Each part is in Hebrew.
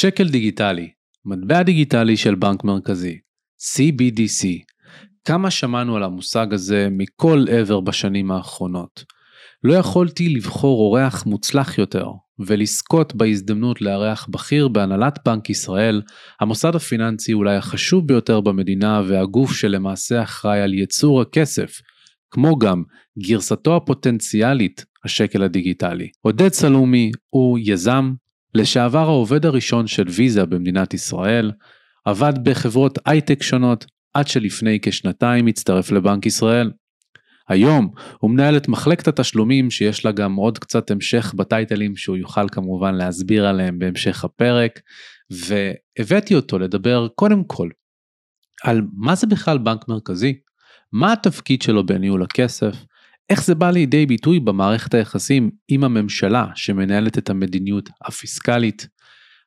שקל דיגיטלי, מטבע דיגיטלי של בנק מרכזי, CBDC. כמה שמענו על המושג הזה מכל עבר בשנים האחרונות. לא יכולתי לבחור אורח מוצלח יותר ולזכות בהזדמנות לארח בכיר בהנהלת בנק ישראל, המוסד הפיננסי אולי החשוב ביותר במדינה והגוף שלמעשה אחראי על ייצור הכסף, כמו גם גרסתו הפוטנציאלית, השקל הדיגיטלי. עודד סלומי הוא יזם, לשעבר העובד הראשון של ויזה במדינת ישראל, עבד בחברות הייטק שונות, עד שלפני כשנתיים הצטרף לבנק ישראל. היום הוא מנהל את מחלקת התשלומים שיש לה גם עוד קצת המשך בטייטלים שהוא יוכל כמובן להסביר עליהם בהמשך הפרק, והבאתי אותו לדבר קודם כל על מה זה בכלל בנק מרכזי, מה התפקיד שלו בניהול הכסף, איך זה בא לידי ביטוי במערכת היחסים עם הממשלה שמנהלת את המדיניות הפיסקלית,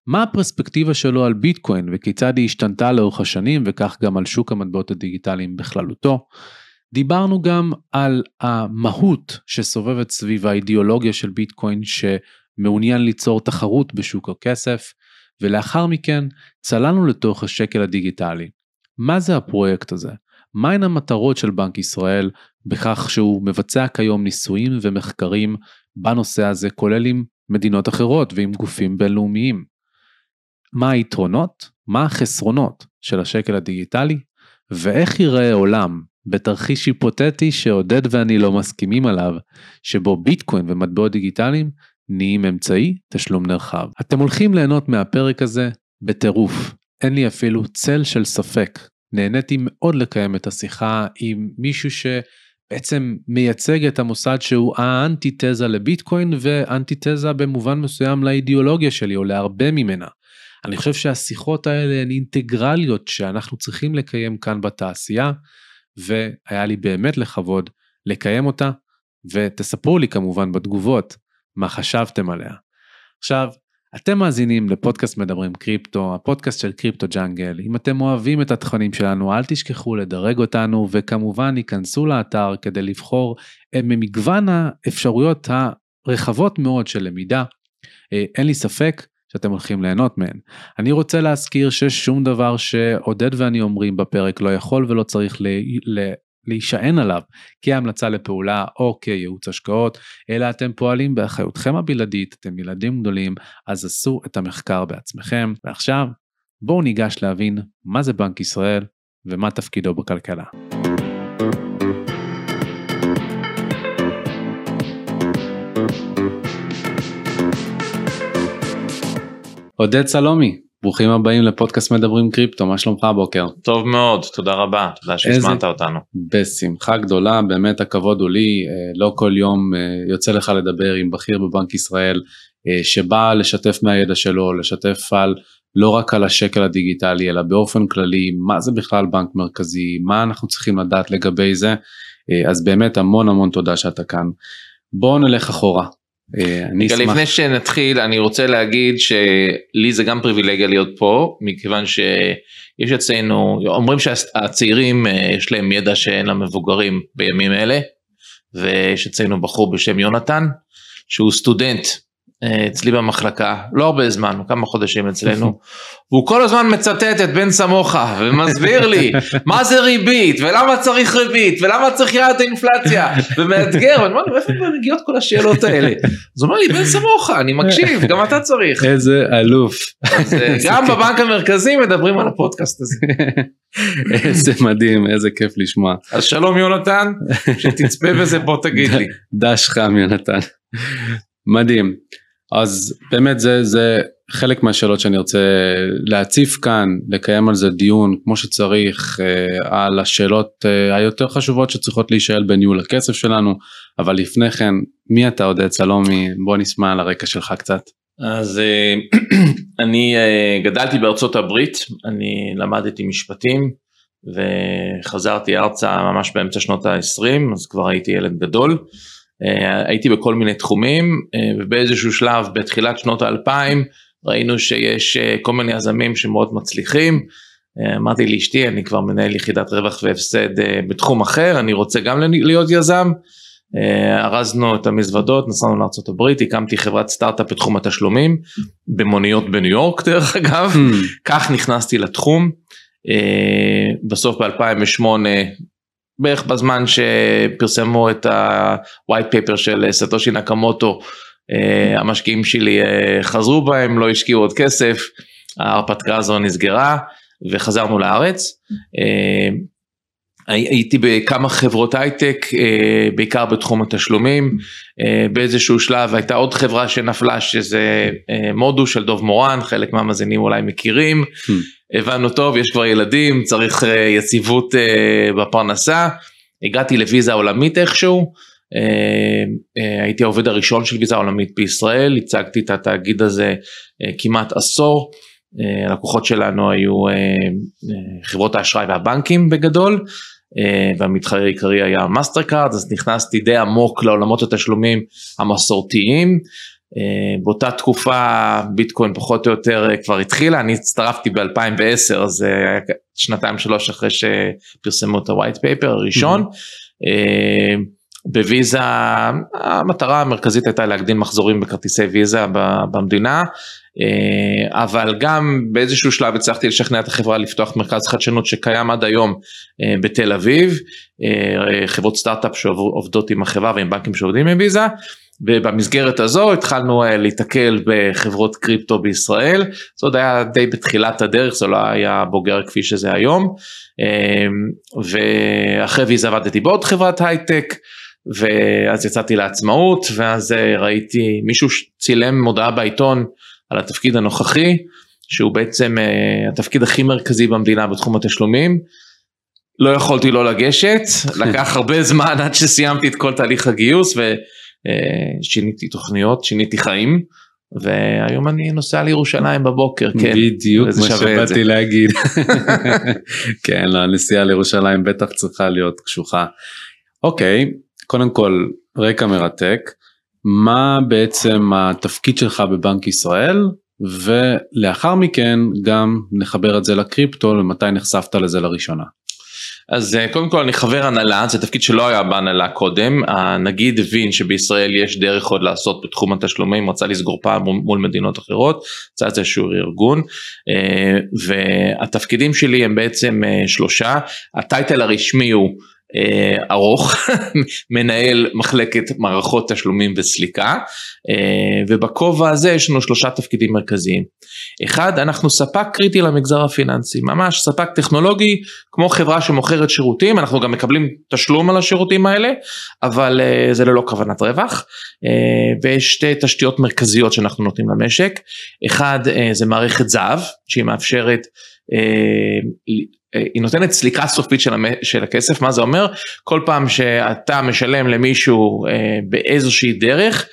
מה הפרספקטיבה שלו על ביטקוין וכיצד היא השתנתה לאורך השנים וכך גם על שוק המטבעות הדיגיטליים בכללותו. דיברנו גם על המהות שסובבת סביב האידיאולוגיה של ביטקוין שמעוניין ליצור תחרות בשוק הכסף, ולאחר מכן צללנו לתוך השקל הדיגיטלי. מה זה הפרויקט הזה? מהן המטרות של בנק ישראל בכך שהוא מבצע כיום ניסויים ומחקרים בנושא הזה כולל עם מדינות אחרות ועם גופים בינלאומיים. מה היתרונות, מה החסרונות של השקל הדיגיטלי ואיך ייראה עולם בתרחיש היפותטי שעודד ואני לא מסכימים עליו, שבו ביטקוין ומטבעות דיגיטליים נהיים אמצעי תשלום נרחב. אתם הולכים ליהנות מהפרק הזה בטירוף, אין לי אפילו צל של ספק. נהניתי מאוד לקיים את השיחה עם מישהו שבעצם מייצג את המוסד שהוא האנטיתזה לביטקוין ואנטיתזה במובן מסוים לאידיאולוגיה שלי או להרבה ממנה. אני חושב שהשיחות האלה הן אינטגרליות שאנחנו צריכים לקיים כאן בתעשייה. והיה לי באמת לכבוד לקיים אותה, ותספרו לי כמובן בתגובות מה חשבתם עליה. עכשיו, אתם מאזינים לפודקאסט מדברים קריפטו, הפודקאסט של קריפטו ג'אנגל. אם אתם אוהבים את התכנים שלנו, אל תשכחו לדרג אותנו, וכמובן היכנסו לאתר כדי לבחור ממגוון האפשרויות הרחבות מאוד של למידה. אה, אין לי ספק שאתם הולכים ליהנות מהן. אני רוצה להזכיר ששום דבר שעודד ואני אומרים בפרק לא יכול ולא צריך. ל... להישען עליו כהמלצה לפעולה או כייעוץ השקעות, אלא אתם פועלים באחריותכם הבלעדית, אתם ילדים גדולים, אז עשו את המחקר בעצמכם. ועכשיו, בואו ניגש להבין מה זה בנק ישראל ומה תפקידו בכלכלה. עודד סלומי, ברוכים הבאים לפודקאסט מדברים קריפטו, מה שלומך הבוקר? טוב מאוד, תודה רבה, תודה שהזמנת אותנו. בשמחה גדולה, באמת הכבוד הוא לי, אה, לא כל יום אה, יוצא לך לדבר עם בכיר בבנק ישראל אה, שבא לשתף מהידע שלו, לשתף על לא רק על השקל הדיגיטלי אלא באופן כללי מה זה בכלל בנק מרכזי, מה אנחנו צריכים לדעת לגבי זה, אז באמת המון המון תודה שאתה כאן. בואו נלך אחורה, אני אשמח. לפני שנתחיל אני רוצה להגיד שלי זה גם פריבילגיה להיות פה מכיוון שיש אצלנו אומרים שהצעירים אה, יש להם ידע שאין למבוגרים בימים אלה ויש אצלנו בחור בשם יונתן שהוא סטודנט אה, אצלי במחלקה, לא הרבה זמן, כמה חודשים אצלנו, והוא כל הזמן מצטט את בן סמוכה ומסביר לי מה זה ריבית ולמה צריך ריבית ולמה צריך יעד האינפלציה ומאתגר, ואני אומר לו איפה מגיעות כל השאלות האלה? אז הוא אומר לי בן סמוכה אני מקשיב גם אתה צריך. איזה אלוף. אה, גם בבנק המרכזי מדברים על הפודקאסט הזה. איזה מדהים איזה כיף לשמוע. אז שלום יונתן, שתצפה בזה בוא תגיד לי. דש חם יונתן. מדהים. אז באמת זה, זה חלק מהשאלות שאני רוצה להציף כאן, לקיים על זה דיון כמו שצריך אה, על השאלות אה, היותר חשובות שצריכות להישאל בניהול הכסף שלנו, אבל לפני כן, מי אתה עודד סלומי? בוא נשמע על הרקע שלך קצת. אז אה, אני גדלתי בארצות הברית, אני למדתי משפטים וחזרתי ארצה ממש באמצע שנות ה-20, אז כבר הייתי ילד גדול. אה, הייתי בכל מיני תחומים אה, ובאיזשהו שלב בתחילת שנות האלפיים ראינו שיש אה, כל מיני יזמים שמאוד מצליחים. אמרתי לאשתי אני כבר מנהל יחידת רווח והפסד בתחום אחר אני רוצה גם להיות יזם ארזנו את המזוודות, נסענו לארה"ב, הקמתי חברת סטארט-אפ בתחום התשלומים, במוניות בניו יורק דרך אגב, hmm. כך נכנסתי לתחום. בסוף ב-2008, בערך בזמן שפרסמו את ה-white paper של סטושי נקמוטו, אה, המשקיעים שלי חזרו בהם, לא השקיעו עוד כסף, ההרפתקה הזו נסגרה וחזרנו לארץ. הייתי בכמה חברות הייטק, אה, בעיקר בתחום התשלומים, אה, באיזשהו שלב הייתה עוד חברה שנפלה שזה אה, מודו של דוב מורן, חלק מהמאזינים אולי מכירים, hmm. הבנו טוב, יש כבר ילדים, צריך יציבות בפרנסה, הגעתי לוויזה עולמית איכשהו, הייתי העובד הראשון של ויזה עולמית בישראל, הצגתי את התאגיד הזה כמעט עשור. הלקוחות שלנו היו חברות האשראי והבנקים בגדול, אה, והמתחרה העיקרי היה מאסטר קארד אז נכנסתי די עמוק לעולמות התשלומים המסורתיים. אה, באותה תקופה ביטקוין פחות או יותר אה, כבר התחילה, אני הצטרפתי ב-2010 אז שנתיים שלוש אחרי שפרסמו את ה-white paper הראשון. בוויזה המטרה המרכזית הייתה להגדיל מחזורים בכרטיסי ויזה במדינה אה, אבל גם באיזשהו שלב הצלחתי לשכנע את החברה לפתוח מרכז חדשנות שקיים עד היום אה, בתל אביב, אה, חברות סטארט-אפ שעובדות עם החברה ועם בנקים שעובדים עם ויזה. ובמסגרת הזו התחלנו להיתקל בחברות קריפטו בישראל, זה עוד היה די בתחילת הדרך, זה לא היה בוגר כפי שזה היום, ואחרי ויזה עבדתי בעוד חברת הייטק, ואז יצאתי לעצמאות, ואז ראיתי מישהו צילם מודעה בעיתון על התפקיד הנוכחי, שהוא בעצם uh, התפקיד הכי מרכזי במדינה בתחום התשלומים. לא יכולתי לא לגשת, לקח הרבה זמן עד שסיימתי את כל תהליך הגיוס ושיניתי uh, תוכניות, שיניתי חיים. והיום אני נוסע לירושלים בבוקר, כן. בדיוק מה שבאתי להגיד. כן, לא, הנסיעה לירושלים בטח צריכה להיות קשוחה. אוקיי, קודם כל רקע מרתק. מה בעצם התפקיד שלך בבנק ישראל ולאחר מכן גם נחבר את זה לקריפטו ומתי נחשפת לזה לראשונה. אז אה, קודם כל אני חבר הנהלה, זה תפקיד שלא היה בהנהלה קודם, הנגיד הבין שבישראל יש דרך עוד לעשות בתחום התשלומים, רצה לסגור פעם מול מדינות אחרות, רצה את זה איזשהו ארגון, אה, והתפקידים שלי הם בעצם אה, שלושה, הטייטל הרשמי הוא אה, ארוך, מנהל מחלקת מערכות תשלומים וסליקה, אה, ובכובע הזה יש לנו שלושה תפקידים מרכזיים. אחד, אנחנו ספק קריטי למגזר הפיננסי, ממש ספק טכנולוגי, כמו חברה שמוכרת שירותים, אנחנו גם מקבלים תשלום על השירותים האלה, אבל אה, זה ללא כוונת רווח, ויש שתי תשתיות מרכזיות שאנחנו נותנים למשק, אחד זה מערכת זהב, שהיא מאפשרת אה, היא נותנת סליקה סופית של, המ... של הכסף, מה זה אומר? כל פעם שאתה משלם למישהו אה, באיזושהי דרך,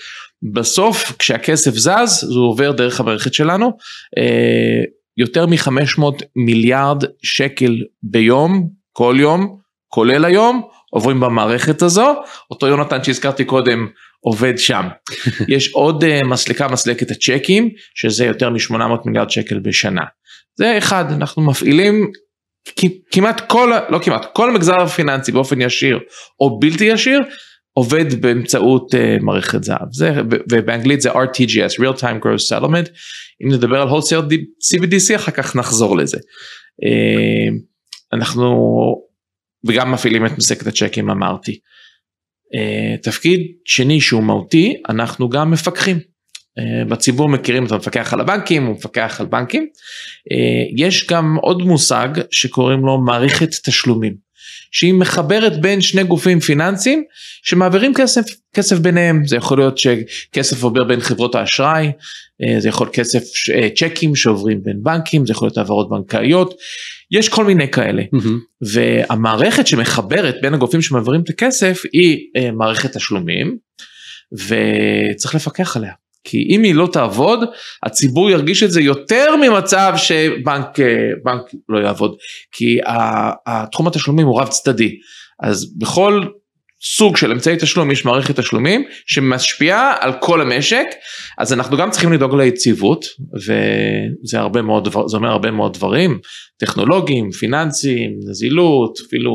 בסוף כשהכסף זז, זה עובר דרך המערכת שלנו, אה, יותר מ-500 מיליארד שקל ביום, כל יום, כולל היום, עוברים במערכת הזו, אותו יונתן שהזכרתי קודם עובד שם. יש עוד uh, מסלקה מסלקת הצ'קים, שזה יותר מ-800 מיליארד שקל בשנה. זה אחד, אנחנו מפעילים כמעט כל, לא כמעט, כל המגזר הפיננסי באופן ישיר או בלתי ישיר עובד באמצעות uh, מערכת זהב, זה, ובאנגלית זה RTGS, Real Time Gross Settlement, אם נדבר על wholesale CBDC אחר כך נחזור לזה. Uh, אנחנו וגם מפעילים את מסקת הצ'קים אמרתי. Uh, תפקיד שני שהוא מהותי, אנחנו גם מפקחים. אה, בציבור מכירים את המפקח על הבנקים, הוא מפקח על בנקים. אה, יש גם עוד מושג שקוראים לו מערכת תשלומים, שהיא מחברת בין שני גופים פיננסיים שמעבירים כסף, כסף ביניהם, זה יכול להיות שכסף עובר בין חברות האשראי, אה, זה יכול להיות כסף, צ'קים שעוברים בין בנקים, זה יכול להיות העברות בנקאיות, יש כל מיני כאלה. Mm-hmm. והמערכת שמחברת בין הגופים שמעבירים את הכסף היא מערכת תשלומים, ותצריך לפקח עליה. כי אם היא לא תעבוד, הציבור ירגיש את זה יותר ממצב שבנק בנק לא יעבוד. כי התחום התשלומים הוא רב צדדי. אז בכל סוג של אמצעי תשלום יש מערכת תשלומים שמשפיעה על כל המשק אז אנחנו גם צריכים לדאוג ליציבות וזה הרבה מאוד זה אומר הרבה מאוד דברים טכנולוגיים פיננסיים נזילות אפילו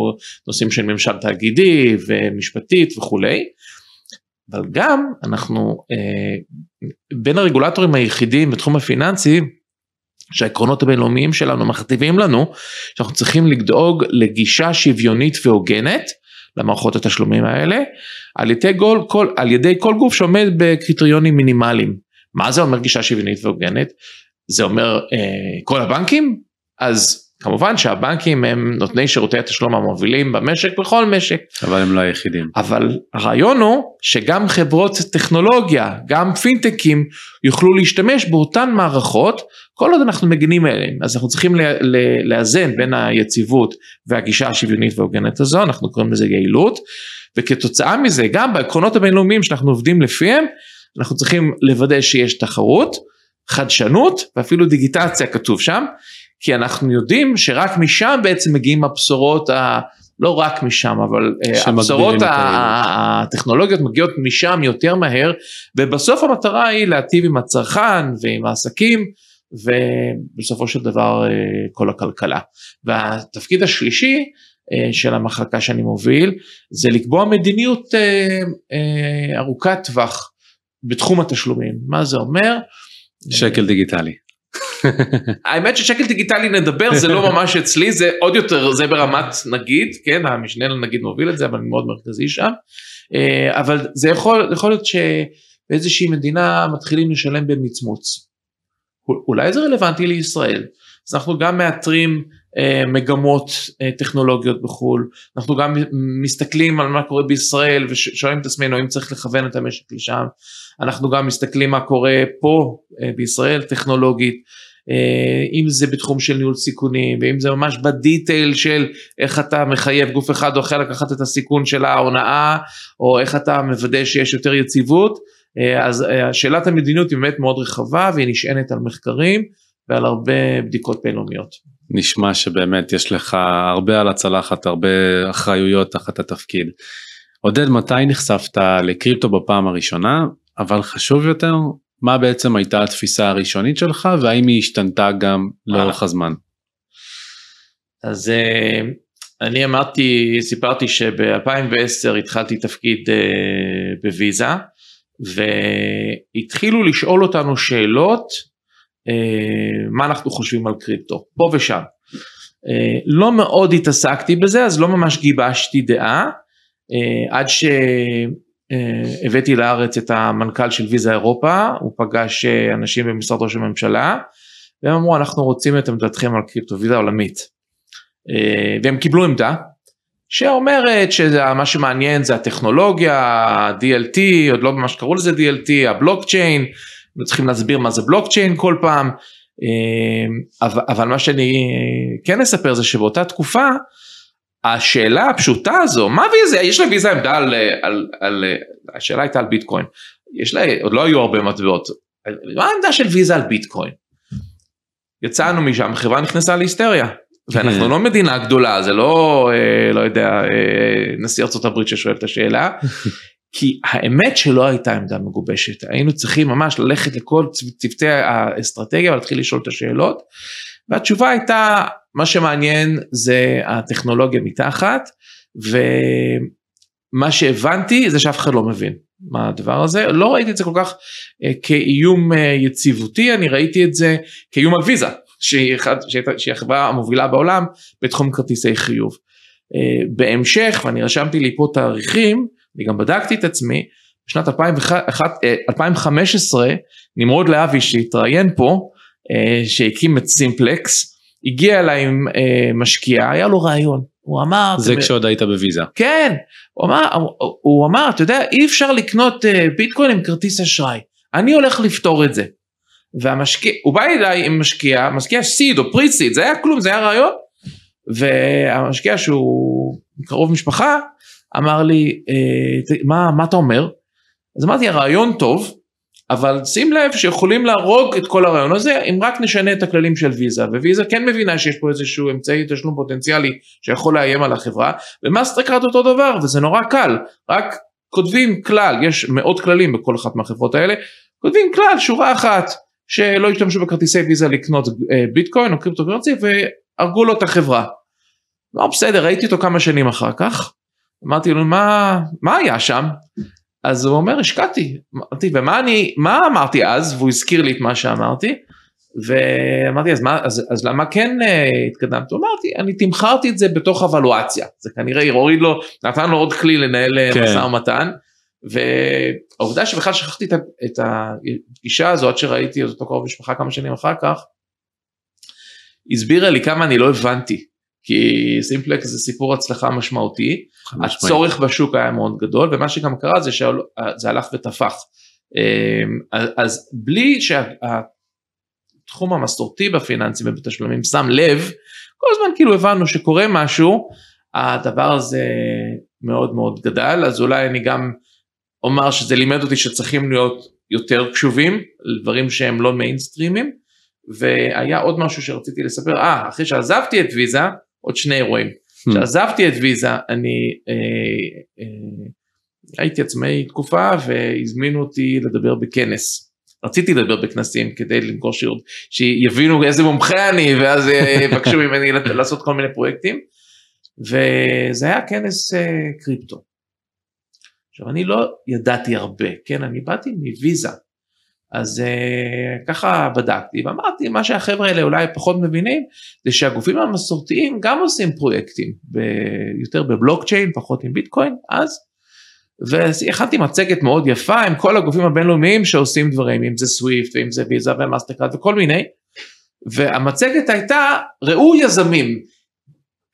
נושאים של ממשל תאגידי ומשפטית וכולי אבל גם אנחנו בין הרגולטורים היחידים בתחום הפיננסי שהעקרונות הבינלאומיים שלנו מכתיבים לנו שאנחנו צריכים לדאוג לגישה שוויונית והוגנת למערכות התשלומים האלה על ידי כל, כל, על ידי כל גוף שעומד בקריטריונים מינימליים. מה זה אומר גישה שוויונית והוגנת? זה אומר אה, כל הבנקים? אז כמובן שהבנקים הם נותני שירותי התשלום המובילים במשק בכל משק. אבל הם לא היחידים. אבל הרעיון הוא שגם חברות טכנולוגיה, גם פינטקים יוכלו להשתמש באותן מערכות כל עוד אנחנו מגינים עליהן. אז אנחנו צריכים לאזן בין היציבות והגישה השוויונית וההוגנת הזו, אנחנו קוראים לזה יעילות, וכתוצאה מזה גם בעקרונות הבינלאומיים שאנחנו עובדים לפיהם, אנחנו צריכים לוודא שיש תחרות, חדשנות ואפילו דיגיטציה כתוב שם. כי אנחנו יודעים שרק משם בעצם מגיעים הבשורות, ה... לא רק משם, אבל אה, הבשורות הטכנולוגיות מגיעות משם יותר מהר, ובסוף המטרה היא להטיב עם הצרכן ועם העסקים, ובסופו של דבר אה, כל הכלכלה. והתפקיד השלישי אה, של המחלקה שאני מוביל, זה לקבוע מדיניות ארוכת טווח בתחום התשלומים. מה זה אומר? שקל דיגיטלי. האמת ששקל דיגיטלי נדבר זה לא ממש אצלי זה עוד יותר זה ברמת נגיד כן המשנה לנגיד מוביל את זה אבל אני מאוד מרכזי שם. אה, אבל זה יכול יכול להיות שבאיזושהי מדינה מתחילים לשלם במצמוץ. אולי זה רלוונטי לישראל. אז אנחנו גם מאתרים אה, מגמות אה, טכנולוגיות בחו"ל, אנחנו גם מסתכלים על מה קורה בישראל ושואלים את עצמנו האם צריך לכוון את המשק לשם, אנחנו גם מסתכלים מה קורה פה בישראל טכנולוגית, אם זה בתחום של ניהול סיכונים ואם זה ממש בדיטייל של איך אתה מחייב גוף אחד או אחר לקחת את הסיכון של ההונאה או איך אתה מוודא שיש יותר יציבות אה, אז אה, שאלת המדיניות היא באמת מאוד רחבה והיא נשענת על מחקרים ועל הרבה בדיקות בינלאומיות. נשמע שבאמת יש לך הרבה על הצלחת הרבה אחריויות תחת התפקיד. עודד מתי נחשפת לקריפטו בפעם הראשונה אבל חשוב יותר מה בעצם הייתה התפיסה הראשונית שלך והאם היא השתנתה גם לאורך הזמן. אז אה, אני אמרתי, סיפרתי שב-2010 התחלתי תפקיד אה, בוויזה והתחילו לשאול אותנו שאלות אה, מה אנחנו חושבים על קריפטו, פה ושם. לא מאוד התעסקתי בזה אז לא ממש גיבשתי דעה עד ש... אה, הבאתי לארץ את המנכ"ל של ויזה אירופה, הוא פגש אה, אנשים במשרד ראש הממשלה, והם אמרו אנחנו רוצים את עמדתכם על קריפטו ויזה עולמית. אה, והם קיבלו עמדה שאומרת שמה שמעניין זה הטכנולוגיה, ה-DLT, עוד לא ממש קראו לזה DLT, הבלוקצ'יין, צריכים להסביר מה זה בלוקצ'יין כל פעם, אבל, מה שאני כן אספר זה שבאותה תקופה השאלה הפשוטה הזו, מה ויזה, יש לה ויזה עמדה על, על, על, השאלה הייתה על ביטקוין, יש לה, עוד לא היו הרבה מטבעות, מה העמדה של ויזה על ביטקוין? יצאנו משם, החברה נכנסה להיסטריה, ואנחנו לא מדינה גדולה, זה לא, אה, לא יודע, אה, נשיא ארה"ב ששואל את השאלה, כי האמת שלא הייתה עמדה מגובשת, היינו צריכים ממש ללכת לכל צוותי האסטרטגיה ולהתחיל לשאול את השאלות, והתשובה הייתה מה שמעניין זה הטכנולוגיה מתחת ומה שהבנתי זה שאף אחד לא מבין מה הדבר הזה לא ראיתי את זה כל כך אה, כאיום אה, יציבותי אני ראיתי את זה כאיום על ויזה שהיא, שהיא החברה המובילה בעולם בתחום כרטיסי חיוב. אה, בהמשך ואני רשמתי לי פה תאריכים אני גם בדקתי את עצמי בשנת 2015 נמרוד להבי שהתראיין פה שהקים את סימפלקס הגיע אליי עם אה, משקיע, היה לו רעיון, הוא אמר... זה כשעוד היית בוויזה. כן, הוא אמר, הוא אמר, אתה יודע, אי אפשר לקנות אה, ביטקוין עם כרטיס אשראי, אני הולך לפתור את זה. והמשקיע, הוא בא אליי עם משקיע, משקיע seed או pre-seed, זה היה כלום, זה היה רעיון. והמשקיע שהוא קרוב משפחה, אמר לי, אה, מה, מה אתה אומר? אז אמרתי, הרעיון טוב, אבל שים לב שיכולים להרוג את כל הרעיון הזה אם רק נשנה את הכללים של ויזה וויזה כן מבינה שיש פה איזשהו אמצעי תשלום פוטנציאלי שיכול לאיים על החברה ומאסטרקארד אותו דבר וזה נורא קל. רק כותבים כלל יש מאות כללים בכל אחת מהחברות האלה כותבים כלל שורה אחת שלא ישתמשו בכרטיסי ויזה לקנות אה, ביטקוין או קריפטו קרצי והרגו לו את החברה. לא בסדר ראיתי אותו כמה שנים אחר כך. אמרתי לו מה מה היה שם אז הוא אומר השקעתי, אמרתי ומה אני, מה אמרתי אז? והוא הזכיר לי את מה שאמרתי. ואמרתי אז מה, אז, אז למה כן uh, התקדמת? אמרתי אני תמכרתי את זה בתוך אבלואציה, זה כנראה הוריד לו, נתן לו עוד כלי לנהל אה, כן. משא ומתן. והעובדה שבכלל שכחתי את הפגישה הזו עד שראיתי את אותו קרוב משפחה כמה שנים אחר כך, הסבירה לי כמה אני לא הבנתי כי סימפלקס זה סיפור הצלחה משמעותי, הצורך בשוק היה מאוד גדול ומה שגם קרה זה שזה הלך ותפח. אמ, אז בלי שהתחום המסורתי בפיננסים ובתשלומים שם לב, כל הזמן כאילו הבנו שקורה משהו, הדבר הזה מאוד מאוד גדל, אז אולי אני גם אומר שזה לימד אותי שצריכים להיות יותר קשובים לדברים שהם לא מיינסטרימים, והיה עוד משהו שרציתי לספר, אה, אחרי שעזבתי את ויזה, עוד שני אירועים. Hmm. כשעזבתי את ויזה אני אה, אה, הייתי עצמאי תקופה והזמינו אותי לדבר בכנס. רציתי לדבר בכנסים כדי למכור שירות, שיבינו איזה מומחה אני ואז אה, יבקשו ממני לעשות כל מיני פרויקטים. וזה היה כנס אה, קריפטו. עכשיו אני לא ידעתי הרבה, כן, אני באתי מוויזה, אז אה, ככה בדקתי ואמרתי מה שהחבר'ה האלה אולי פחות מבינים זה שהגופים המסורתיים גם עושים פרויקטים ב, יותר בבלוקצ'יין פחות עם ביטקוין אז והכנתי מצגת מאוד יפה עם כל הגופים הבינלאומיים שעושים דברים אם זה סוויפט ואם זה ויזה ומאסטרקארד וכל מיני והמצגת הייתה ראו יזמים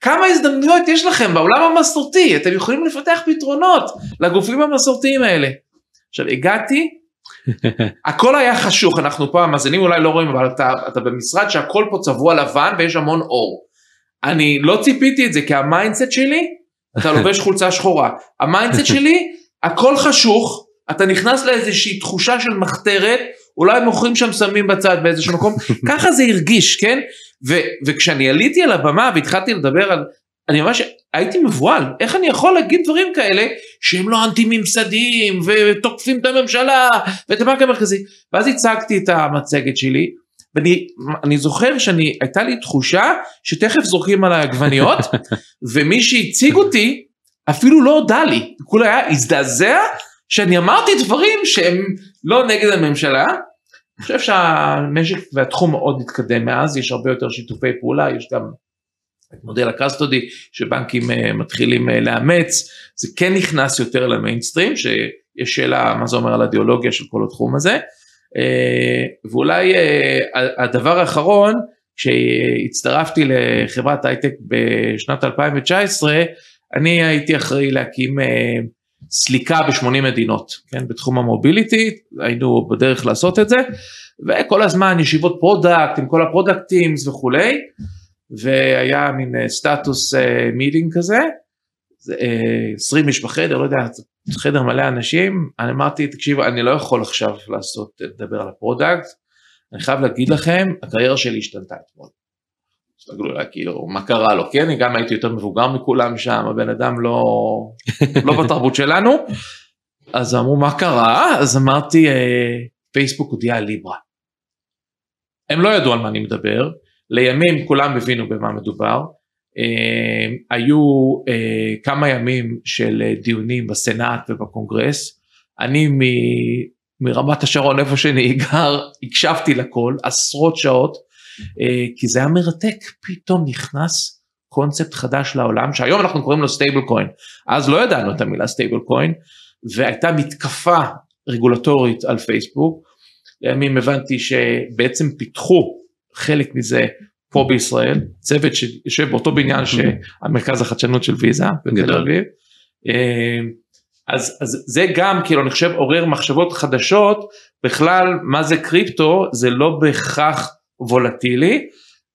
כמה הזדמנויות יש לכם בעולם המסורתי אתם יכולים לפתח פתרונות לגופים המסורתיים האלה. עכשיו הגעתי הכל היה חשוך, אנחנו פה המאזינים אולי לא רואים, אבל אתה, אתה במשרד שהכל פה צבוע לבן ויש המון אור. אני לא ציפיתי את זה כי ה mindset שלי, אתה לובש חולצה שחורה, ה mindset שלי, הכל חשוך, אתה נכנס לאיזושהי תחושה של מחתרת, אולי מוכרים שם סמים בצד באיזשהו מקום, ככה זה הרגיש, כן? ו- וכשאני עליתי על הבמה והתחלתי לדבר על אני ממש הייתי מבוהל, איך אני יכול להגיד דברים כאלה שהם לא אנטי ממסדיים ותוקפים את הממשלה ואת הבנק המרכזי, ואז הצגתי את המצגת שלי ואני זוכר שאני הייתה לי תחושה שתכף זורקים עליי עגבניות ומי שהציג אותי אפילו לא הודה לי, כולה היה הזדעזע שאני אמרתי דברים שהם לא נגד הממשלה. אני חושב שהמשק והתחום מאוד התקדם מאז, יש הרבה יותר שיתופי פעולה, יש גם מודל הקסטודי שבנקים uh, מתחילים uh, לאמץ, זה כן נכנס יותר למיינסטרים, שיש שאלה מה זה אומר על הדיאולוגיה של כל התחום הזה, uh, ואולי הדבר האחרון, כשהצטרפתי לחברת הייטק בשנת 2019, אני הייתי אחראי להקים סליקה ב-80 מדינות, כן, בתחום ה mobility, היינו בדרך לעשות את זה, וכל הזמן ישיבות product עם כל הפרודקטים וכולי. והיה מין אה, status meeting אה, כזה, 20 אה, איש בחדר, לא יודע, חדר מלא אנשים, אני אמרתי, תקשיבו, אני לא יכול עכשיו לעשות, לדבר על ה product, אני חייב להגיד לכם, הקריירה שלי השתנתה אתמול. תסתכלו עליי כאילו מה קרה לו? כן אני גם הייתי יותר מבוגר מכולם שם הבן אדם לא לא בתרבות שלנו. אז אמרו מה קרה? אז אמרתי פייסבוק הודיע על ליברה. הם לא ידעו על מה אני מדבר לימים כולם הבינו במה מדובר, אה, היו אה, כמה ימים של אה, דיונים בסנאט ובקונגרס, אני מ, מרמת השרון איפה שאני גר הקשבתי לכל עשרות שעות כי זה היה מרתק. פתאום נכנס קונספט חדש לעולם שהיום אנחנו קוראים לו stablecoin אז לא ידענו את המילה stablecoin והייתה מתקפה רגולטורית על פייסבוק. לימים הבנתי שבעצם פיתחו חלק מזה פה בישראל, צוות שיושב באותו בניין שהמרכז החדשנות של ויזה בתל אביב. אה, אז, אז זה גם כאילו אני חושב עורר מחשבות חדשות בכלל מה זה קריפטו זה לא בהכרח וולטילי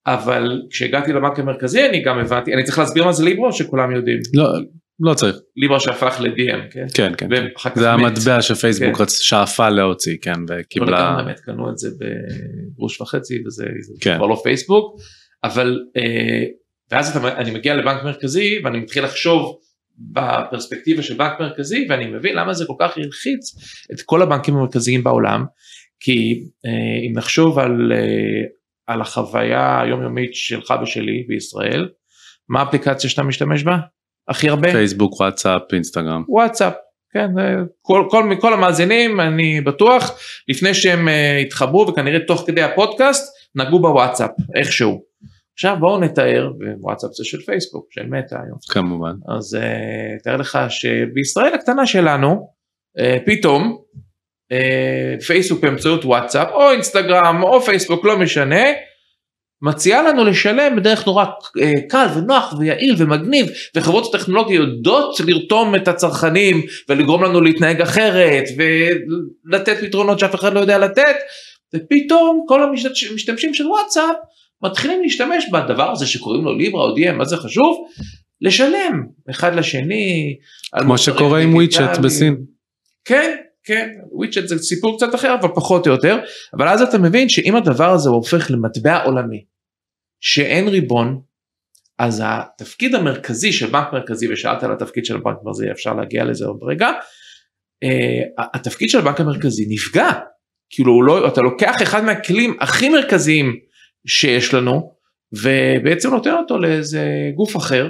אבל כשהגעתי לבנק המרכזי אני גם הבנתי אני צריך להסביר מה זה ליברו שכולם יודעים. לא, לא צריך. ליברה שהפך ל-DM, כן? כן, כן. זה המטבע שפייסבוק כן. שאפה להוציא, כן, וקיבלה... לא באמת קנו את זה בגרוש וחצי וזה כן. כבר לא פייסבוק, אבל אה, ואז אני מגיע לבנק מרכזי ואני מתחיל לחשוב בפרספקטיבה של בנק מרכזי ואני מבין למה זה כל כך הלחיץ את כל הבנקים המרכזיים בעולם, כי אה, אם נחשוב על, אה, על החוויה היומיומית שלך ושלי בישראל, מה האפליקציה שאתה משתמש בה? הכי הרבה? פייסבוק, וואטסאפ, אינסטגרם. וואטסאפ, כן, כל, כל, כל המאזינים אני בטוח לפני שהם התחברו וכנראה תוך כדי הפודקאסט נגעו בוואטסאפ איכשהו. עכשיו בואו נתאר, וואטסאפ זה של פייסבוק, של מטא היום. כמובן. אז uh, תאר לך שבישראל הקטנה שלנו, uh, פתאום uh, פייסבוק באמצעות וואטסאפ, או אינסטגרם, או פייסבוק, לא משנה, מציעה לנו לשלם בדרך נורא uh, קל ונוח ויעיל ומגניב, וחברות הטכנולוגיה יודעות לרתום את הצרכנים ולגרום לנו להתנהג אחרת, ולתת פתרונות שאף אחד לא יודע לתת, ופתאום כל המשתמשים של וואטסאפ מתחילים להשתמש בדבר הזה שקוראים לו ליברה או DM, מה זה חשוב? לשלם אחד לשני. כמו שקורה עם וויצ'ט בסין. כן, כן, וויצ'ט זה סיפור קצת אחר אבל פחות או יותר, אבל אז אתה מבין שאם הדבר הזה הופך למטבע עולמי, שאין ריבון, אז התפקיד המרכזי של בנק מרכזי, ושאלת על התפקיד של בנק מרכזי, אפשר להגיע לזה עוד רגע, uh, התפקיד של הבנק המרכזי נפגע. כאילו לא, אתה לוקח אחד מהכלים הכי מרכזיים שיש לנו ובעצם נותן אותו לאיזה גוף אחר.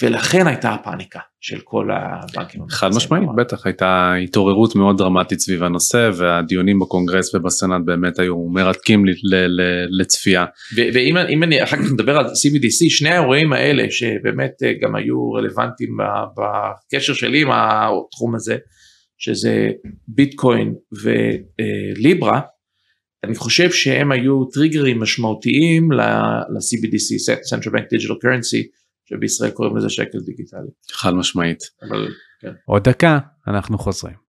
ולכן הייתה הפאניקה של כל הבנקים. חד משמעית, בטח הייתה התעוררות מאוד דרמטית סביב הנושא והדיונים בקונגרס ובסנאט באמת היו מרתקים לצפייה. ואם אני אחר כך נדבר על CBDC, שני האירועים האלה שבאמת אה, גם היו רלוונטיים בקשר שלי עם התחום הזה, שזה ביטקוין וליברה, אני חושב שהם היו טריגרים משמעותיים ל-CBDC, Central Bank Digital Currency, שבישראל קוראים לזה שקל דיגיטלי. חד משמעית. אבל, כן. עוד דקה, אנחנו חוזרים.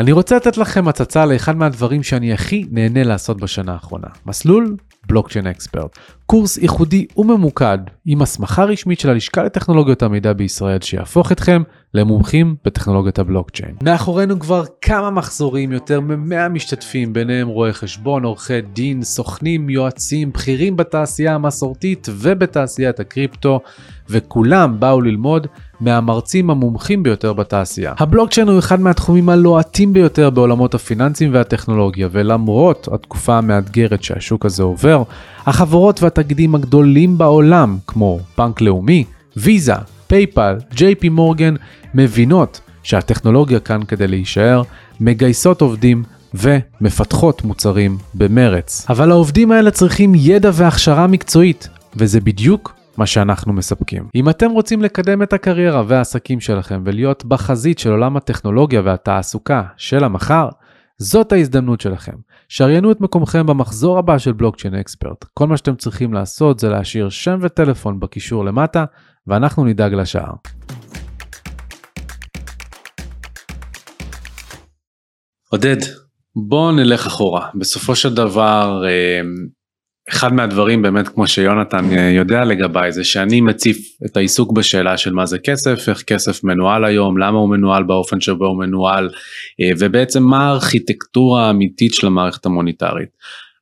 אני רוצה לתת לכם הצצה לאחד מהדברים שאני הכי נהנה לעשות בשנה האחרונה. מסלול בלוקצ'יין אקספרט. קורס ייחודי וממוקד עם הסמכה רשמית של הלשכה לטכנולוגיות המידע בישראל שיהפוך אתכם למומחים בטכנולוגיית הבלוקצ'יין. מאחורינו כבר כמה מחזורים, יותר מ-100 משתתפים, ביניהם רואי חשבון, עורכי דין, סוכנים, יועצים, בכירים בתעשייה המסורתית ובתעשיית הקריפטו, וכולם באו ללמוד מהמרצים המומחים ביותר בתעשייה. הבלוקצ'יין הוא אחד מהתחומים הלוהטים ביותר בעולמות הפיננסים והטכנולוגיה, ולמרות התקופה המאתגרת שהשוק הזה עובר, החברות והתאגידים הגדולים בעולם, כמו בנק לאומי, ויזה, פייפל, ג'יי פי מורגן, מבינות שהטכנולוגיה כאן כדי להישאר, מגייסות עובדים ומפתחות מוצרים במרץ. אבל העובדים האלה צריכים ידע והכשרה מקצועית, וזה בדיוק מה שאנחנו מספקים. אם אתם רוצים לקדם את הקריירה והעסקים שלכם ולהיות בחזית של עולם הטכנולוגיה והתעסוקה של המחר, זאת ההזדמנות שלכם. שריינו את מקומכם במחזור הבא של בלוקצ'יין אקספרט. כל מה שאתם צריכים לעשות זה להשאיר שם וטלפון בקישור למטה, ואנחנו נדאג לשאר. עודד, בוא נלך אחורה. בסופו של דבר, אה, אחד מהדברים באמת כמו שיונתן אה, יודע לגביי זה שאני מציף את העיסוק בשאלה של מה זה כסף, איך כסף מנוהל היום, למה הוא מנוהל באופן שבו הוא מנוהל אה, ובעצם מה הארכיטקטורה האמיתית של המערכת המוניטרית.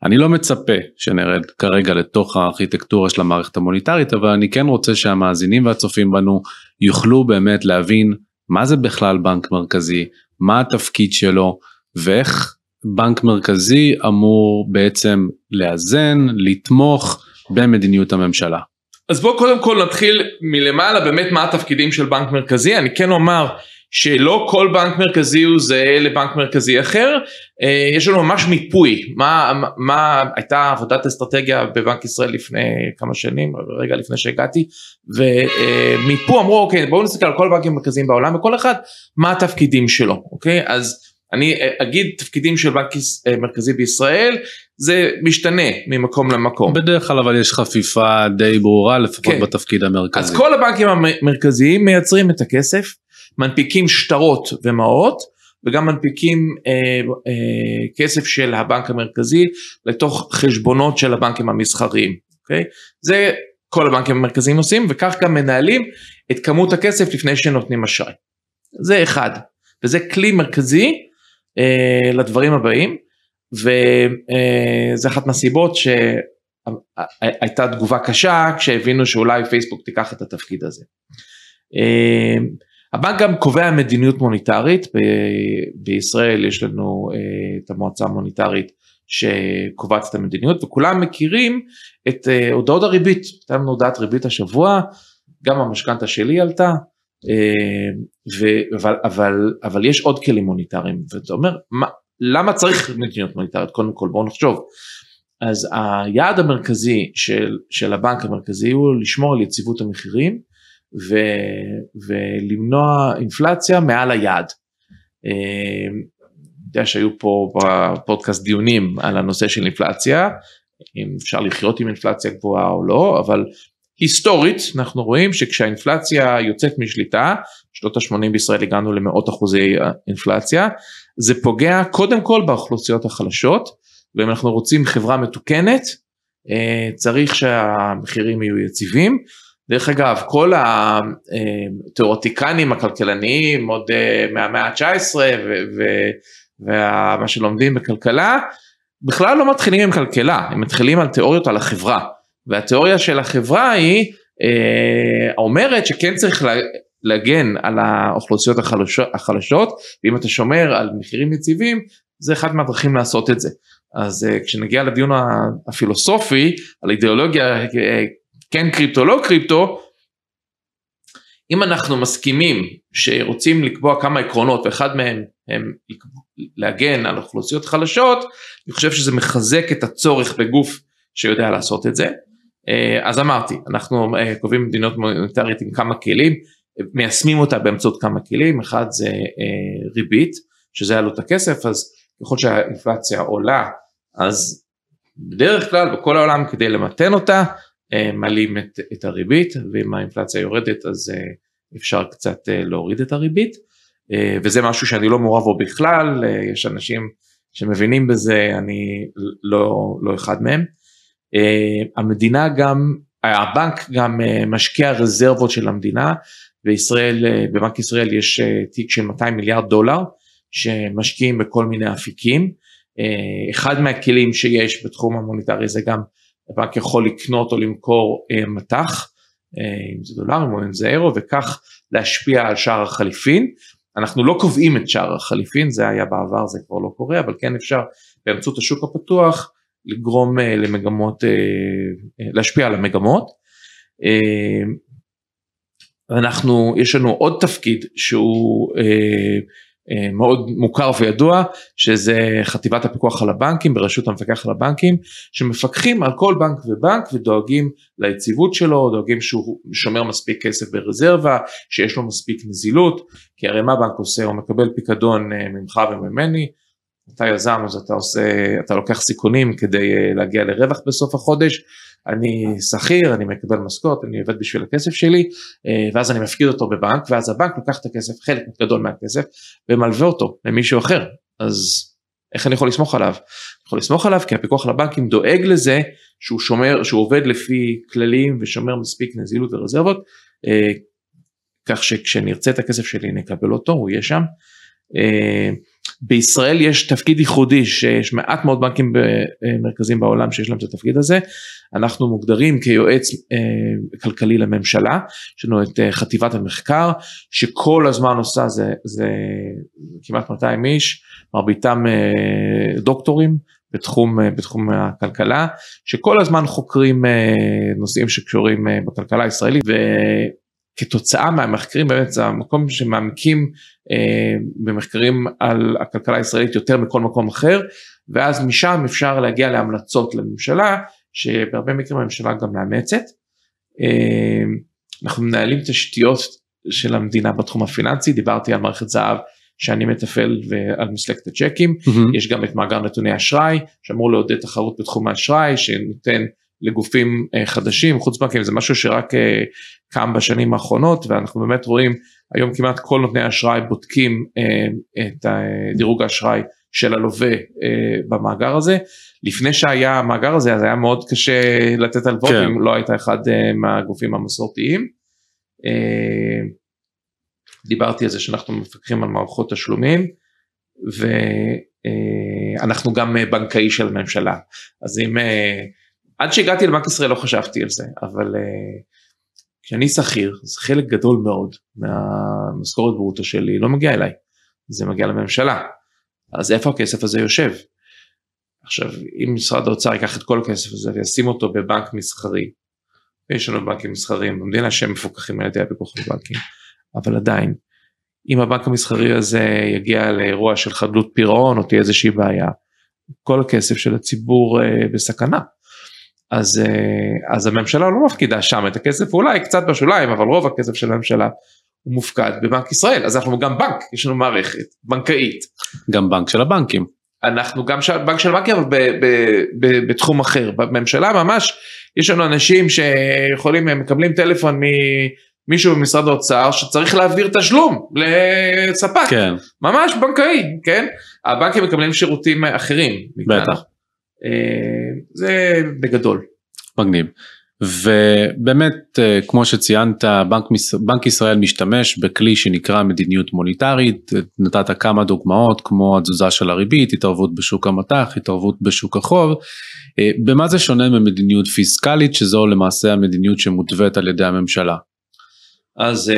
אני לא מצפה שנרד כרגע לתוך הארכיטקטורה של המערכת המוניטרית אבל אני כן רוצה שהמאזינים והצופים בנו יוכלו באמת להבין מה זה בכלל בנק מרכזי, מה התפקיד שלו ואיך בנק מרכזי אמור בעצם לאזן, לתמוך במדיניות הממשלה. אז בואו קודם כל נתחיל מלמעלה באמת מה התפקידים של בנק מרכזי, אני כן אומר שלא כל בנק מרכזי הוא זהה לבנק מרכזי אחר, אה, יש לנו ממש מיפוי, מה, מה הייתה עבודת אסטרטגיה בבנק ישראל לפני כמה שנים, רגע לפני שהגעתי, ומיפו אמרו אוקיי בואו נסתכל על כל הבנקים המרכזיים בעולם וכל אחד מה התפקידים שלו, אוקיי, אז אני אגיד תפקידים של בנק אה, מרכזי בישראל זה משתנה ממקום למקום. בדרך כלל אבל יש חפיפה די ברורה לפחות כן. בתפקיד המרכזי. אז כל הבנקים המרכזיים מייצרים את הכסף, מנפיקים שטרות ומעות וגם מנפיקים אה, אה, כסף של הבנק המרכזי לתוך חשבונות של הבנקים המסחריים. אוקיי? זה כל הבנקים המרכזיים עושים וכך גם מנהלים את כמות הכסף לפני שנותנים אשראי. זה אחד. וזה כלי מרכזי אה, לדברים הבאים וזה אחת מהסיבות שהייתה תגובה קשה כשהבינו שאולי פייסבוק תיקח את התפקיד הזה. אה, הבנק גם קובע מדיניות מוניטרית, ב- בישראל יש לנו uh, את המועצה המוניטרית שקובעת את המדיניות וכולם מכירים את uh, הודעות הריבית, הייתה לנו הודעת ריבית השבוע גם המשכנתה שלי עלתה, ו, אבל, אבל, אבל יש עוד כלים מוניטריים, ואתה אומר, מה, למה צריך מדיניות מוניטרית? קודם כל בואו נחשוב. אז היעד המרכזי של, של הבנק המרכזי הוא לשמור על יציבות המחירים ו, ולמנוע אינפלציה מעל היעד. יודע שהיו פה בפודקאסט דיונים על הנושא של אינפלציה, אם אפשר לחיות עם אינפלציה גבוהה או לא, אבל היסטורית אנחנו רואים שכשהאינפלציה יוצאת משליטה, שנות ה-80 בישראל הגענו למאות אחוזי אינפלציה, זה פוגע קודם כל באוכלוסיות החלשות, ואם אנחנו רוצים חברה מתוקנת, אה, צריך שהמחירים יהיו יציבים. דרך אגב, כל התיאורטיקנים הכלכלניים עוד אה, מהמאה ה-19 ומה שלומדים בכלכלה, בכלל לא מתחילים עם כלכלה, הם מתחילים על תיאוריות על החברה. והתיאוריה של החברה היא אה, אומרת שכן צריך להגן על האוכלוסיות החלשות, החלשות, ואם אתה שומר על מחירים יציבים, זה אחד מהדרכים לעשות את זה. אז אה, כשנגיע לדיון הפילוסופי על אידיאולוגיה אה, כן קריפטו לא קריפטו, אם אנחנו מסכימים שרוצים לקבוע כמה עקרונות ואחד מהם הם להגן על אוכלוסיות חלשות, אני חושב שזה מחזק את הצורך בגוף שיודע לעשות את זה. אה, אז אמרתי, אנחנו אה, קובעים מדיניות מוניטרית עם כמה כלים, מיישמים אותה באמצעות כמה כלים, אחד זה אה, ריבית, שזה עלות הכסף, אז ככל שהאינפלציה עולה, אז בדרך כלל בכל העולם כדי למתן אותה, מעלים את, את הריבית, ואם האינפלציה יורדת אז אפשר קצת להוריד את הריבית, וזה משהו שאני לא מעורב בו בכלל, יש אנשים שמבינים בזה, אני לא, לא אחד מהם. אה, המדינה גם, הבנק גם אה, משקיע רזרבות של המדינה, בישראל, אה, בבנק ישראל יש תיק של 200 מיליארד דולר שמשקיעים בכל מיני אפיקים. אחד מהכלים שיש בתחום המוניטרי זה גם הבנק יכול לקנות או למכור מטח, אם זה דולרים או אם זה אירו, וכך להשפיע על שער החליפין. אנחנו לא קובעים את שער החליפין, זה היה בעבר, זה כבר לא קורה, אבל כן אפשר באמצעות השוק הפתוח לגרום אה, למגמות, אה, אה, להשפיע על המגמות. אנחנו, יש לנו עוד תפקיד שהוא מאוד מוכר וידוע, שזה חטיבת הפיקוח על הבנקים ברשות המפקח על הבנקים, שמפקחים על כל בנק ובנק ודואגים ליציבות שלו, דואגים שהוא שומר מספיק כסף ברזרבה, שיש לו מספיק נזילות, כי הרי מה בנק עושה, הוא מקבל פיקדון ממך וממני, אתה יזם אז אתה עושה, אתה לוקח סיכונים כדי אה, להגיע לרווח בסוף החודש, אני שכיר, אני מקבל משכורת, אני עובד בשביל הכסף שלי, אה, ואז אני מפקיד אותו בבנק, ואז הבנק לוקח את הכסף, חלק גדול מהכסף, ומלווה אותו למישהו אחר, אז איך אני יכול לסמוך עליו? אני יכול לסמוך עליו כי הפיקוח על הבנקים דואג לזה שהוא שומר, שהוא עובד לפי כללים ושומר מספיק נזילות ורזרבות, אה, כך שכשנרצה את הכסף שלי נקבל אותו, הוא יהיה שם. בישראל יש תפקיד ייחודי שיש מעט מאוד בנקים מרכזיים בעולם שיש להם את התפקיד הזה, אנחנו מוגדרים כיועץ אה, כלכלי לממשלה, יש לנו את אה, חטיבת המחקר שכל הזמן עושה זה, זה כמעט 200 איש, מרביתם אה, דוקטורים בתחום, בתחום הכלכלה, שכל הזמן חוקרים נושאים שקשורים בכלכלה הישראלית. כתוצאה מהמחקרים באמת זה המקום שמעמיקים אה, במחקרים על הכלכלה הישראלית יותר מכל מקום אחר ואז משם אפשר להגיע להמלצות לממשלה שבהרבה מקרים הממשלה גם מאמצת. אה, אנחנו מנהלים תשתיות של המדינה בתחום הפיננסי דיברתי על מערכת זהב שאני מתפעל ועל מסלקת הצ'קים mm-hmm. יש גם את מאגר נתוני אשראי שאמור לעודד תחרות בתחום האשראי שנותן לגופים אה, חדשים חוץ בנקים זה משהו שרק אה, קם בשנים האחרונות ואנחנו באמת רואים היום כמעט כל נותני אשראי בודקים אה, את דירוג האשראי של הלווה במאגר הזה לפני שהיה המאגר הזה אז היה מאוד קשה לתת הלוואות כן. אם לא היית אחד מהגופים המסורתיים. דיברתי על זה שאנחנו מפקחים על מערכות תשלומים ואנחנו גם בנקאי של הממשלה אז אם עד שהגעתי לבנק ישראל לא חשבתי על זה, אבל uh, כשאני שכיר, אז חלק גדול מאוד מהמשכורת ברוטו שלי לא מגיע אליי, זה מגיע לממשלה. אז איפה הכסף הזה יושב? עכשיו, אם משרד האוצר ייקח את כל הכסף הזה וישים אותו בבנק מסחרי, יש לנו בנקים מסחריים במדינה שהם מפוקחים על ידי הפיקוח על בנקים, אבל עדיין, אם הבנק המסחרי הזה יגיע לאירוע של חדלות פירעון או תהיה איזושהי בעיה, כל הכסף של הציבור uh, בסכנה. אז, uh, אז הממשלה לא מפקידה שם את הכסף, אולי קצת בשוליים, אבל רוב הכסף של הממשלה הוא מופקד בבנק ישראל, אז אנחנו גם בנק, יש לנו מערכת בנקאית. גם בנק של הבנקים. אנחנו גם ש... בנק של הבנקים אבל ב, ב, ב, בתחום אחר, בממשלה ממש יש לנו אנשים שיכולים, הם מקבלים טלפון ממישהו במשרד האוצר שצריך להעביר תשלום לספק, כן. ממש בנקאי, כן? הבנקים מקבלים שירותים אחרים. בטח. אה, זה בגדול. מגניב. ובאמת אה, כמו ציינת בנק, בנק ישראל משתמש בכלי שנקרא מדיניות מוניטרית נתת כמה דוגמאות כמו התזוזה של הריבית התערבות בשוק המטח התערבות בשוק החוב אה, במה זה שונה ממדיניות פיסקלית שזו למעשה המדיניות שמותווית על ידי הממשלה. אז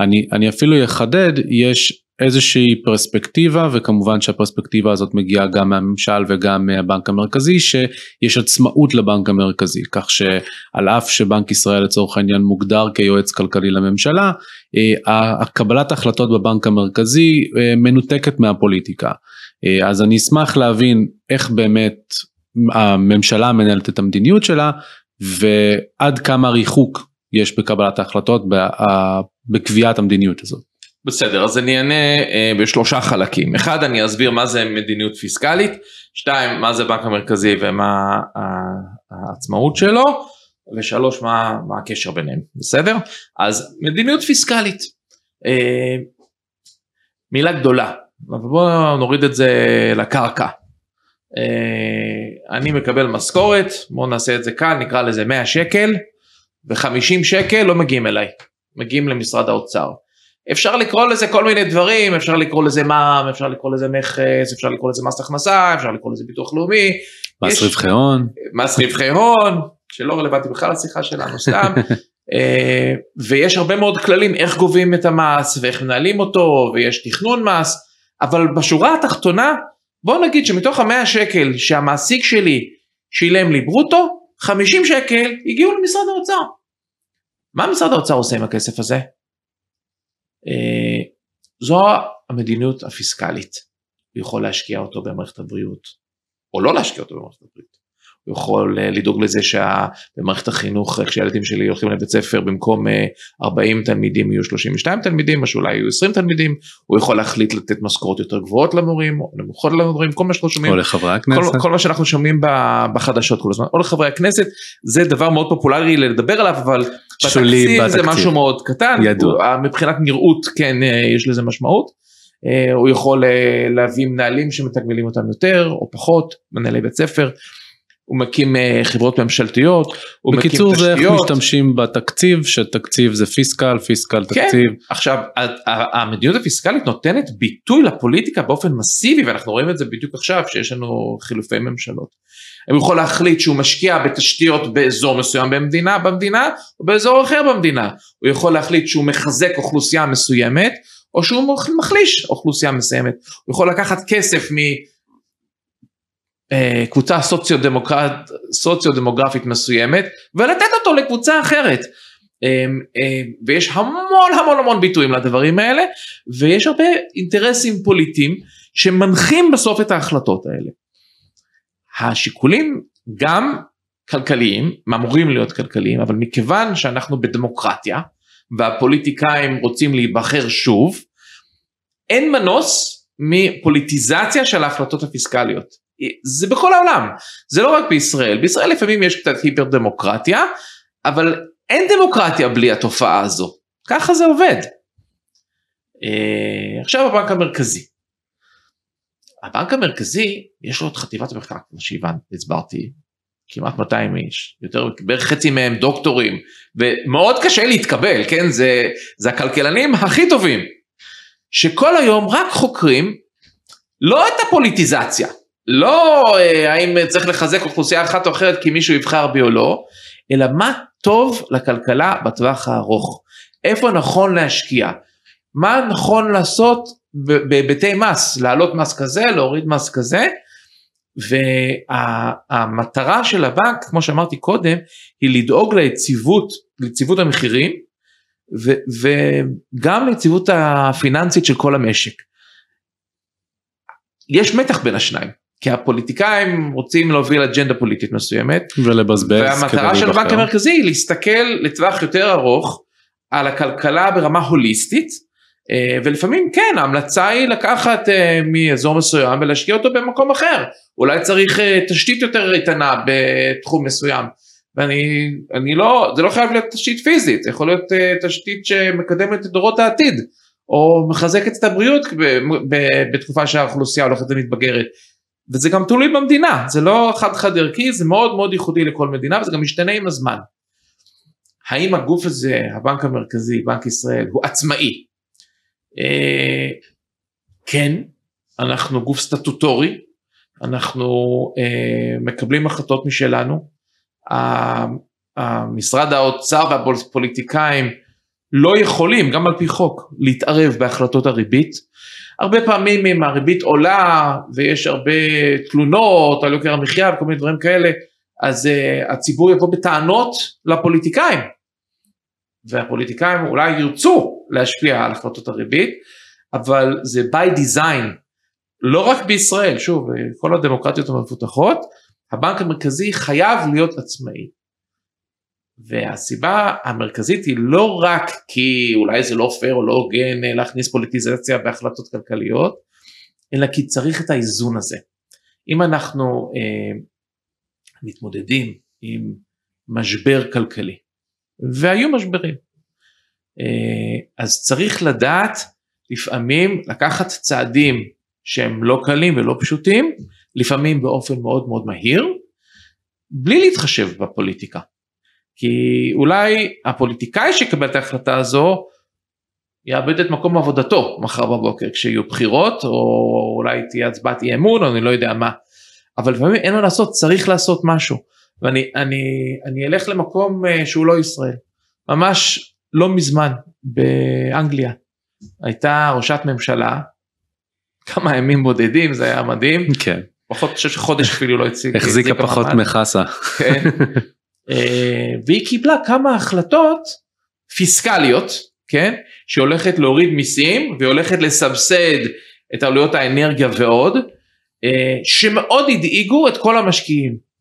אני, אני אפילו אחדד יש איזושהי פרספקטיבה וכמובן שהפרספקטיבה הזאת מגיעה גם מהממשל וגם מהבנק המרכזי שיש עצמאות לבנק המרכזי כך שעל אף שבנק ישראל לצורך העניין מוגדר כיועץ כלכלי לממשלה אה, הקבלת ההחלטות בבנק המרכזי אה, מנותקת מהפוליטיקה אה, אז אני אשמח להבין איך באמת הממשלה מנהלת את המדיניות שלה ועד כמה ריחוק יש בקבלת ההחלטות בקביעת המדיניות הזאת. בסדר אז אני אענה אה, בשלושה חלקים. אחד אני אסביר מה זה מדיניות פיסקלית. שתיים מה זה בנק המרכזי ומה העצמאות שלו. ושלוש מה, מה הקשר ביניהם. בסדר? אז מדיניות פיסקלית. אה, מילה גדולה. אבל בואו נוריד את זה לקרקע. אה, אני מקבל משכורת בואו נעשה את זה כאן נקרא לזה 100 שקל. ו-50 שקל לא מגיעים אליי. מגיעים למשרד האוצר אפשר לקרוא לזה כל מיני דברים, אפשר לקרוא לזה מע"מ, אפשר לקרוא לזה מכס, אפשר לקרוא לזה מס הכנסה, אפשר לקרוא לזה ביטוח לאומי. מס רווחי הון. מס רווחי הון, שלא רלוונטי בכלל לשיחה שלנו סתם. אה, ויש הרבה מאוד כללים איך גובים את המס ואיך מנהלים אותו ויש תכנון מס, אבל בשורה התחתונה בוא נגיד שמתוך המאה שקל שהמעסיק שלי שילם לי ברוטו, 50 שקל הגיעו למשרד האוצר. מה משרד האוצר עושה עם הכסף הזה? אה, זו המדיניות הפיסקלית, הוא יכול להשקיע אותו במערכת הבריאות, או לא להשקיע אותו במערכת הבריאות. הוא יכול אה, לדאוג לזה שבמערכת החינוך כשהילדים שלי הולכים לבית ספר במקום 40 אה, תלמידים יהיו 32 תלמידים או שאולי יהיו 20 תלמידים הוא יכול להחליט לתת משכורות יותר גבוהות למורים או נמוכות למורים כל מה שאנחנו שומעים. או לחברי הכנסת. כל, כל מה שאנחנו שומעים בחדשות כל הזמן. או לחברי הכנסת זה דבר מאוד פופולרי לדבר עליו אבל בתקציב זה משהו מאוד קטן. ידוע. מבחינת נראות כן יש לזה משמעות. הוא יכול להביא מנהלים שמתגמלים אותם יותר או פחות מנהלי בית ספר הוא מקים אה, חברות ממשלתיות, הוא מקים תשתיות. בקיצור זה איך משתמשים בתקציב, שתקציב זה פיסקל, פיסקל כן. תקציב. עכשיו המדיניות הפיסקלית נותנת ביטוי לפוליטיקה באופן מסיבי ואנחנו רואים את זה בדיוק עכשיו שיש לנו חילופי ממשלות. הוא יכול להחליט שהוא משקיע בתשתיות באזור מסוים במדינה, במדינה או באזור אחר במדינה. הוא יכול להחליט שהוא מחזק אוכלוסייה מסוימת או שהוא מחליש אוכלוסייה מסוימת. הוא יכול לקחת כסף מ... אה, קבוצה סוציו-דמוגרפית מסוימת ולתת אותו לקבוצה אחרת. אה, אה, ויש המון המון המון ביטויים לדברים האלה ויש הרבה אינטרסים פוליטיים שמנחים בסוף את ההחלטות האלה. השיקולים גם כלכליים, אמורים להיות כלכליים, אבל מכיוון שאנחנו בדמוקרטיה והפוליטיקאים רוצים להיבחר שוב, אין מנוס מפוליטיזציה של ההחלטות הפיסקליות. זה בכל העולם, זה לא רק בישראל, בישראל לפעמים יש קצת היפר דמוקרטיה, אבל אין דמוקרטיה בלי התופעה הזו, ככה זה עובד. אה, עכשיו הבנק המרכזי. הבנק המרכזי יש לו את חטיבת המחקר כמו שהבנתי, הסברתי, כמעט 200 איש, יותר, בערך חצי מהם דוקטורים, ומאוד קשה להתקבל, כן, זה, זה הכלכלנים הכי טובים, שכל היום רק חוקרים לא את הפוליטיזציה, לא אה, האם צריך לחזק אוכלוסייה אחת או אחרת כי מישהו יבחר בי או לא, אלא מה טוב לכלכלה בטווח הארוך. איפה נכון להשקיע? מה נכון לעשות בהיבטי מס? להעלות מס כזה, להוריד מס כזה? והמטרה של הבנק, כמו שאמרתי קודם, היא לדאוג ליציבות, ליציבות המחירים, ו, וגם ליציבות הפיננסית של כל המשק. יש מתח בין השניים. כי הפוליטיקאים רוצים להוביל אג'נדה פוליטית מסוימת ולבזבז והמטרה של הבנק המרכזי היא להסתכל לטווח יותר ארוך על הכלכלה ברמה הוליסטית אה, ולפעמים כן ההמלצה היא לקחת אה, מאזור מסוים ולהשקיע אותו במקום אחר. אולי צריך אה, תשתית יותר איתנה בתחום מסוים. ואני אני לא זה לא חייב להיות תשתית פיזית זה יכול להיות תשתית שמקדמת את דורות העתיד או מחזקת את הבריאות בתקופה שהאוכלוסייה הולכת ומתבגרת וזה גם תלוי במדינה זה לא חד חד ערכי זה מאוד מאוד ייחודי לכל מדינה וזה גם משתנה עם הזמן. האם הגוף הזה הבנק המרכזי בנק ישראל הוא עצמאי? אה, כן אנחנו גוף סטטוטורי אנחנו אה, מקבלים החלטות משלנו משרד האוצר והפוליטיקאים לא יכולים גם על פי חוק להתערב בהחלטות הריבית הרבה פעמים אם הריבית עולה ויש הרבה תלונות על יוקר המחיה וכל מיני דברים כאלה, אז uh, הציבור יבוא בטענות לפוליטיקאים. והפוליטיקאים אולי ירצו להשפיע על החלטות הריבית, אבל זה by design, לא רק בישראל, שוב, כל הדמוקרטיות המפותחות, הבנק המרכזי חייב להיות עצמאי. והסיבה המרכזית היא לא רק כי אולי זה לא פייר או לא הוגן אה, להכניס פוליטיזציה בהחלטות כלכליות, אלא כי צריך את האיזון הזה. אם אנחנו אה, מתמודדים עם משבר כלכלי, והיו משברים, אה, אז צריך לדעת לפעמים לקחת צעדים שהם לא קלים ולא פשוטים, לפעמים באופן מאוד מאוד מהיר, בלי להתחשב בפוליטיקה. כי אולי הפוליטיקאי שיקבל את ההחלטה הזו יאבד את מקום עבודתו מחר בבוקר כשיהיו בחירות או אולי תהיה הצבעת אי אמון או אני לא יודע מה. אבל לפעמים אין מה לעשות צריך לעשות משהו. ואני אני, אני אלך למקום אה, שהוא לא ישראל. ממש לא מזמן באנגליה הייתה ראשת ממשלה כמה ימים בודדים זה היה מדהים. כן. פחות חודש אפילו לא הציג החזיקה פחות מחסה. כן והיא קיבלה כמה החלטות פיסקליות, כן, שהולכת להוריד מיסים והולכת לסבסד את עלויות האנרגיה ועוד, אה, שמאוד הדאיגו את כל המשקיעים.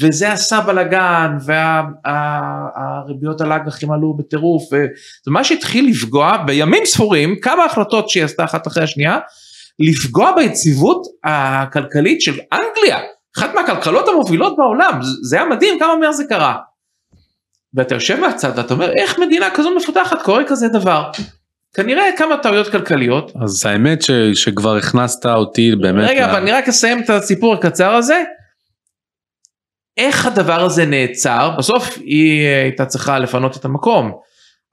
וזה עשה בלאגן והריביות וה, על האג"חים עלו בטירוף וזה ממש התחיל לפגוע בימים ספורים כמה החלטות שהיא עשתה אחת אחרי השנייה לפגוע ביציבות הכלכלית של אנגליה אחת מהכלכלות המובילות בעולם, זה היה מדהים כמה מהר זה קרה. ואתה יושב מהצד ואתה אומר איך מדינה כזו מפותחת קורה כזה דבר. כנראה כמה טעויות כלכליות. אז האמת ש, שכבר הכנסת אותי באמת. רגע, לה... אבל אני רק אסיים את הסיפור הקצר הזה. איך הדבר הזה נעצר? בסוף היא הייתה צריכה לפנות את המקום,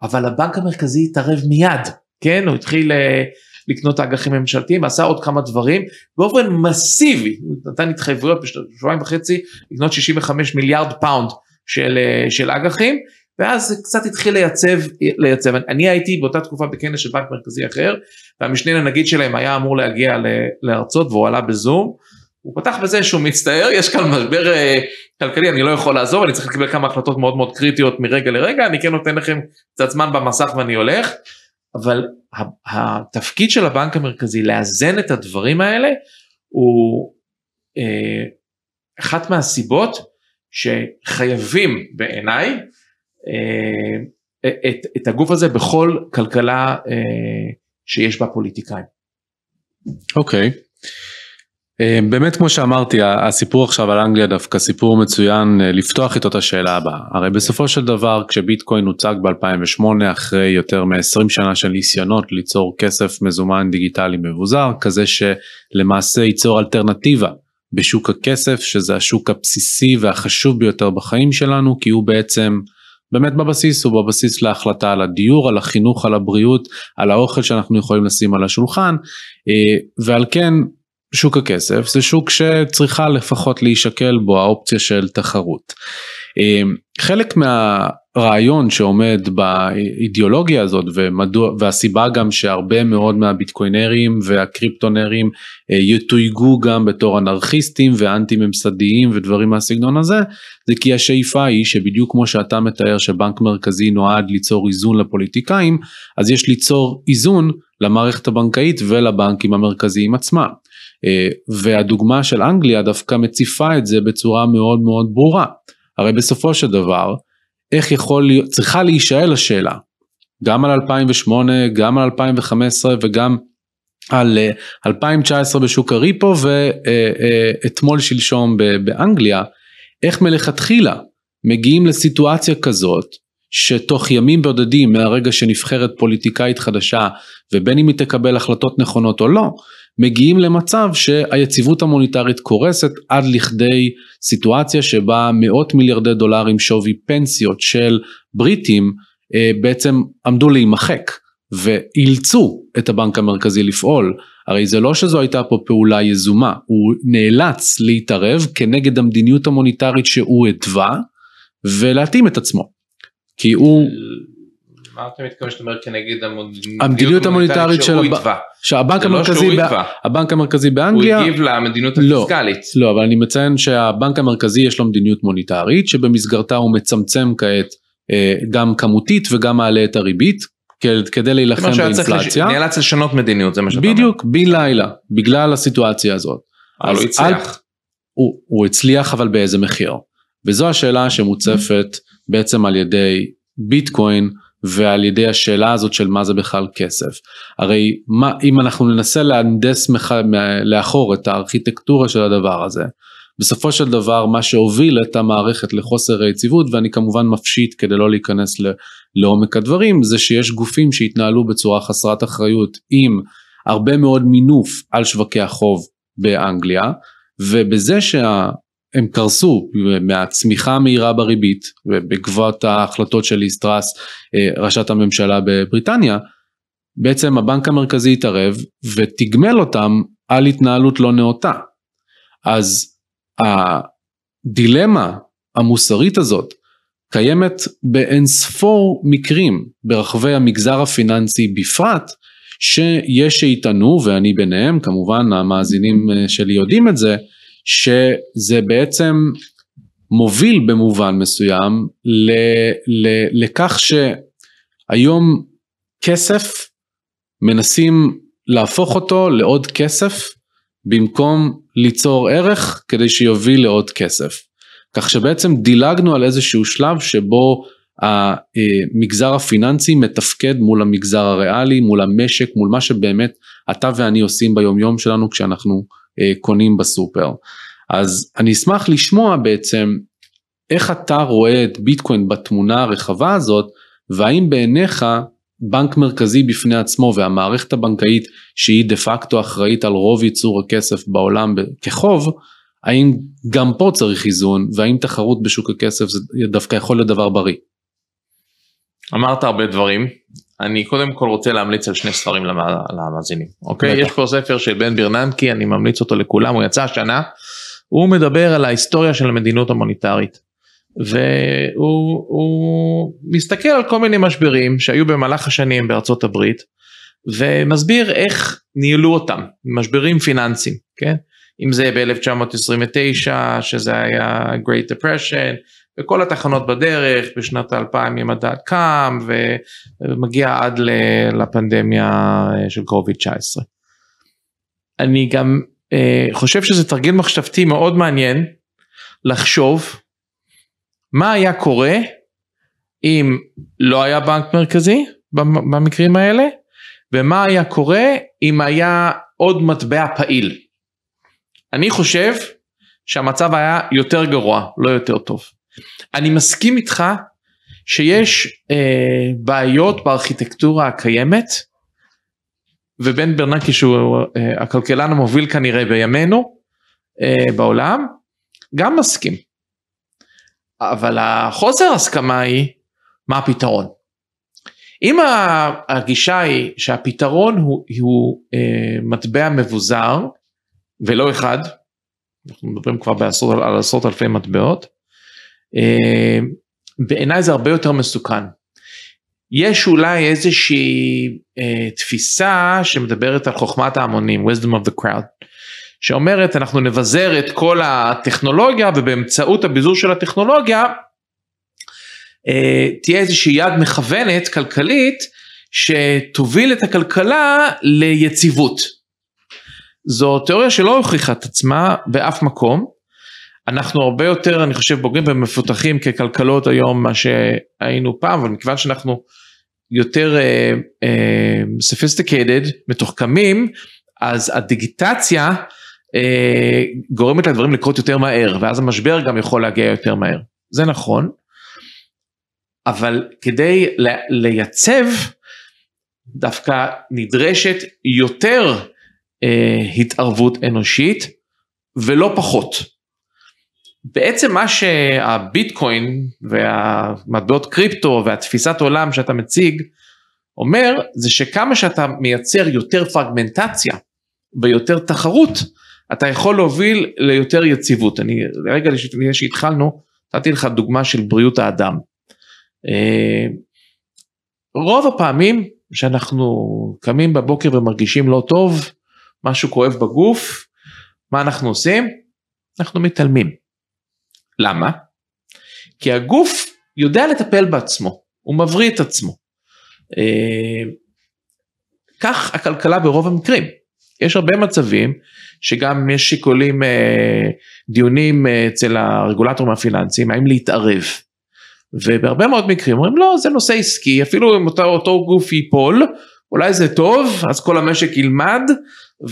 אבל הבנק המרכזי התערב מיד, כן? הוא התחיל אה, לקנות אג"חים ממשלתיים, עשה עוד כמה דברים באופן מסיבי, נתן התחייבויות בשבועיים וחצי לקנות 65 מיליארד pound של, אה, של אג"חים, ואז קצת התחיל לייצב, לייצב. אני הייתי באותה תקופה בכנס של בנק מרכזי אחר, והמשנה לנגיד שלהם היה אמור להגיע לארצות והוא עלה בזום. הוא פתח בזה שהוא מצטער, יש כאן משבר uh, כלכלי, אני לא יכול לעזור, אני צריך לקבל כמה החלטות מאוד מאוד קריטיות מרגע לרגע, אני כן נותן לכם קצת זמן במסך ואני הולך. אבל התפקיד של הבנק המרכזי לאזן את הדברים האלה הוא אה, אחת מהסיבות שחייבים בעיניי אה, את, את הגוף הזה בכל כלכלה אה, שיש בה פוליטיקאים. אוקיי. Okay. אה, באמת כמו שאמרתי הסיפור עכשיו על אנגליה דווקא סיפור מצוין אה, לפתוח איתו את השאלה הבאה. הרי בסופו של דבר כשביטקוין הוצג ב2008 אחרי יותר מ-20 שנה של ניסיונות ליצור כסף מזומן דיגיטלי מבוזר כזה שלמעשה ייצור אלטרנטיבה בשוק הכסף שזה השוק הבסיסי והחשוב ביותר בחיים שלנו כי הוא בעצם באמת בבסיס הוא בבסיס להחלטה על הדיור על החינוך על הבריאות על האוכל שאנחנו יכולים לשים על השולחן אה, ועל כן שוק הכסף זה שוק שצריכה לפחות להישקל בו האופציה של תחרות. אמ, חלק הרעיון שעומד באידיאולוגיה הזאת ומדוע, והסיבה גם שהרבה מאוד מהביטקוינרים והקריפטונרים אה, יתויגו גם בתור אנרכיסטים ואנטי ממסדיים ודברים מהסגנון הזה, זה כי השאיפה היא שבדיוק כמו שאתה מתאר שבנק מרכזי נועד ליצור איזון לפוליטיקאים, אז יש ליצור איזון למערכת הבנקאית ולבנקים המרכזיים עצמם. אה, והדוגמה של אנגליה דווקא מציפה את זה בצורה מאוד מאוד ברורה. הרי בסופו של דבר, איך יכול להיות, צריכה להישאל השאלה, גם על 2008, גם על 2015 וגם על 2019 אה, בשוק הריפו ואתמול שלשום באנגליה, איך מלכתחילה מגיעים לסיטואציה כזאת שתוך ימים בודדים מהרגע שנבחרת פוליטיקאית חדשה ובין אם היא תקבל החלטות נכונות או לא, מגיעים למצב שהיציבות המוניטרית קורסת עד לכדי סיטואציה שבה מאות מיליארדי דולרים שווי פנסיות של בריטים אה, בעצם עמדו להימחק ואילצו את הבנק המרכזי לפעול. הרי זה לא שזו הייתה פה פעולה יזומה, הוא נאלץ להתערב כנגד המדיניות המוניטרית שהוא התווה ולהתאים את עצמו. כי הוא מה אתה מתכוון שאתה אומר כנגד המדיניות המוניטרית של שהבנק לא המרכזי, הבנק המרכזי באנגליה, הוא הגיב למדיניות לא, הפיסקלית. לא, אבל אני מציין שהבנק המרכזי יש לו מדיניות מוניטרית שבמסגרתה הוא מצמצם כעת אה, גם כמותית וגם מעלה את הריבית כדי להילחם באינפלציה. נאלץ לשנות מדיניות זה מה שאתה אומר. בדיוק, בן לילה, בגלל הסיטואציה הזאת. אבל הוא הצליח. הוא, הוא הצליח אבל באיזה מחיר. וזו השאלה שמוצפת בעצם על ידי ביטקוין ועל ידי השאלה הזאת של מה זה בכלל כסף. הרי מה, אם אנחנו ננסה להנדס מח, לאחור את הארכיטקטורה של הדבר הזה, בסופו של דבר מה שהוביל את המערכת לחוסר היציבות ואני כמובן מפשיט כדי לא להיכנס ל, לעומק הדברים זה שיש גופים שהתנהלו בצורה חסרת אחריות עם הרבה מאוד מינוף על שווקי החוב באנגליה ובזה שה... הם קרסו מהצמיחה המהירה בריבית ובעקבות ההחלטות של ליסטרס אה, ראשת הממשלה בבריטניה בעצם הבנק המרכזי התערב ותגמל אותם על התנהלות לא נאותה. אז הדילמה המוסרית הזאת קיימת באין ספור מקרים ברחבי המגזר הפיננסי בפרט שיש שיטענו ואני ביניהם כמובן המאזינים אה, שלי יודעים את זה שזה בעצם מוביל במובן מסוים ל, ל, לכך שהיום כסף מנסים להפוך אותו לעוד כסף במקום ליצור ערך כדי שיוביל לעוד כסף. כך שבעצם דילגנו על איזשהו שלב שבו המגזר הפיננסי מתפקד מול המגזר הריאלי, מול המשק, מול מה שבאמת אתה ואני עושים ביומיום שלנו כשאנחנו אה, קונים בסופר. אז אני אשמח לשמוע בעצם איך אתה רואה את ביטקוין בתמונה הרחבה הזאת והאם בעיניך בנק מרכזי בפני עצמו והמערכת הבנקאית שהיא דה פקטו אחראית על רוב ייצור הכסף בעולם כחוב, האם גם פה צריך איזון והאם תחרות בשוק הכסף זה דווקא יכול להיות דבר בריא. אמרת הרבה דברים, אני קודם כל רוצה להמליץ על שני ספרים למאזינים, אוקיי? יש פה ספר של בן בירננקי, אני ממליץ אותו לכולם, הוא יצא השנה, הוא מדבר על ההיסטוריה של המדינות המוניטרית. והוא מסתכל על כל מיני משברים שהיו במהלך השנים בארצות הברית ומסביר איך ניהלו אותם, משברים פיננסיים, כן? אם זה ב-1929 שזה היה Great Depression וכל התחנות בדרך בשנת 2000 עם הדעת קם ומגיע עד לפנדמיה של קוביד 19. אני גם אה, חושב שזה תרגיל מחשבתי מאוד מעניין לחשוב מה היה קורה אם לא היה בנק מרכזי במקרים האלה ומה היה קורה אם היה עוד מטבע פעיל. אני חושב שהמצב היה יותר גרוע לא יותר טוב. אני מסכים איתך שיש אה, בעיות בארכיטקטורה הקיימת ובן ברנקי שהוא אה, הכלכלן המוביל כנראה בימינו אה, בעולם גם מסכים. אבל החוסר הסכמה היא מה הפתרון. אם הגישה היא שהפתרון הוא, הוא אה, מטבע מבוזר ולא אחד, אנחנו מדברים כבר בעשרות, על עשרות אלפי מטבעות, בעיניי זה הרבה יותר מסוכן. יש אולי איזושהי אה, תפיסה שמדברת על חוכמת ההמונים, wisdom of the crowd, שאומרת אנחנו נבזר את כל הטכנולוגיה ובאמצעות הביזור של הטכנולוגיה אה, תהיה איזושהי יד מכוונת כלכלית שתוביל את הכלכלה ליציבות. זו תיאוריה שלא הוכיחה את עצמה באף מקום. אנחנו הרבה יותר אני חושב בוגרים ומפותחים ככלכלות היום מה שהיינו פעם אבל מכיוון שאנחנו יותר סופיסטיקטד uh, uh, מתוחכמים אז הדיגיטציה uh, גורמת לדברים לקרות יותר מהר ואז המשבר גם יכול להגיע יותר מהר זה נכון אבל כדי לייצב דווקא נדרשת יותר uh, התערבות אנושית ולא פחות. בעצם מה שהביטקוין והמטבעות קריפטו והתפיסת עולם שאתה מציג אומר זה שכמה שאתה מייצר יותר פרגמנטציה ויותר תחרות אתה יכול להוביל ליותר יציבות. אני רגע לפני שהתחלנו נתתי לך דוגמה של בריאות האדם. אה, רוב הפעמים שאנחנו קמים בבוקר ומרגישים לא טוב, משהו כואב בגוף, מה אנחנו עושים? אנחנו מתעלמים. למה? כי הגוף יודע לטפל בעצמו, הוא מבריא את עצמו. אה, כך הכלכלה ברוב המקרים. יש הרבה מצבים שגם יש שיקולים, אה, דיונים אה, אצל הרגולטורים הפיננסיים, האם להתערב. ובהרבה מאוד מקרים אומרים לא זה נושא עסקי אפילו אם אותו, אותו גוף ייפול אולי זה טוב אז כל המשק ילמד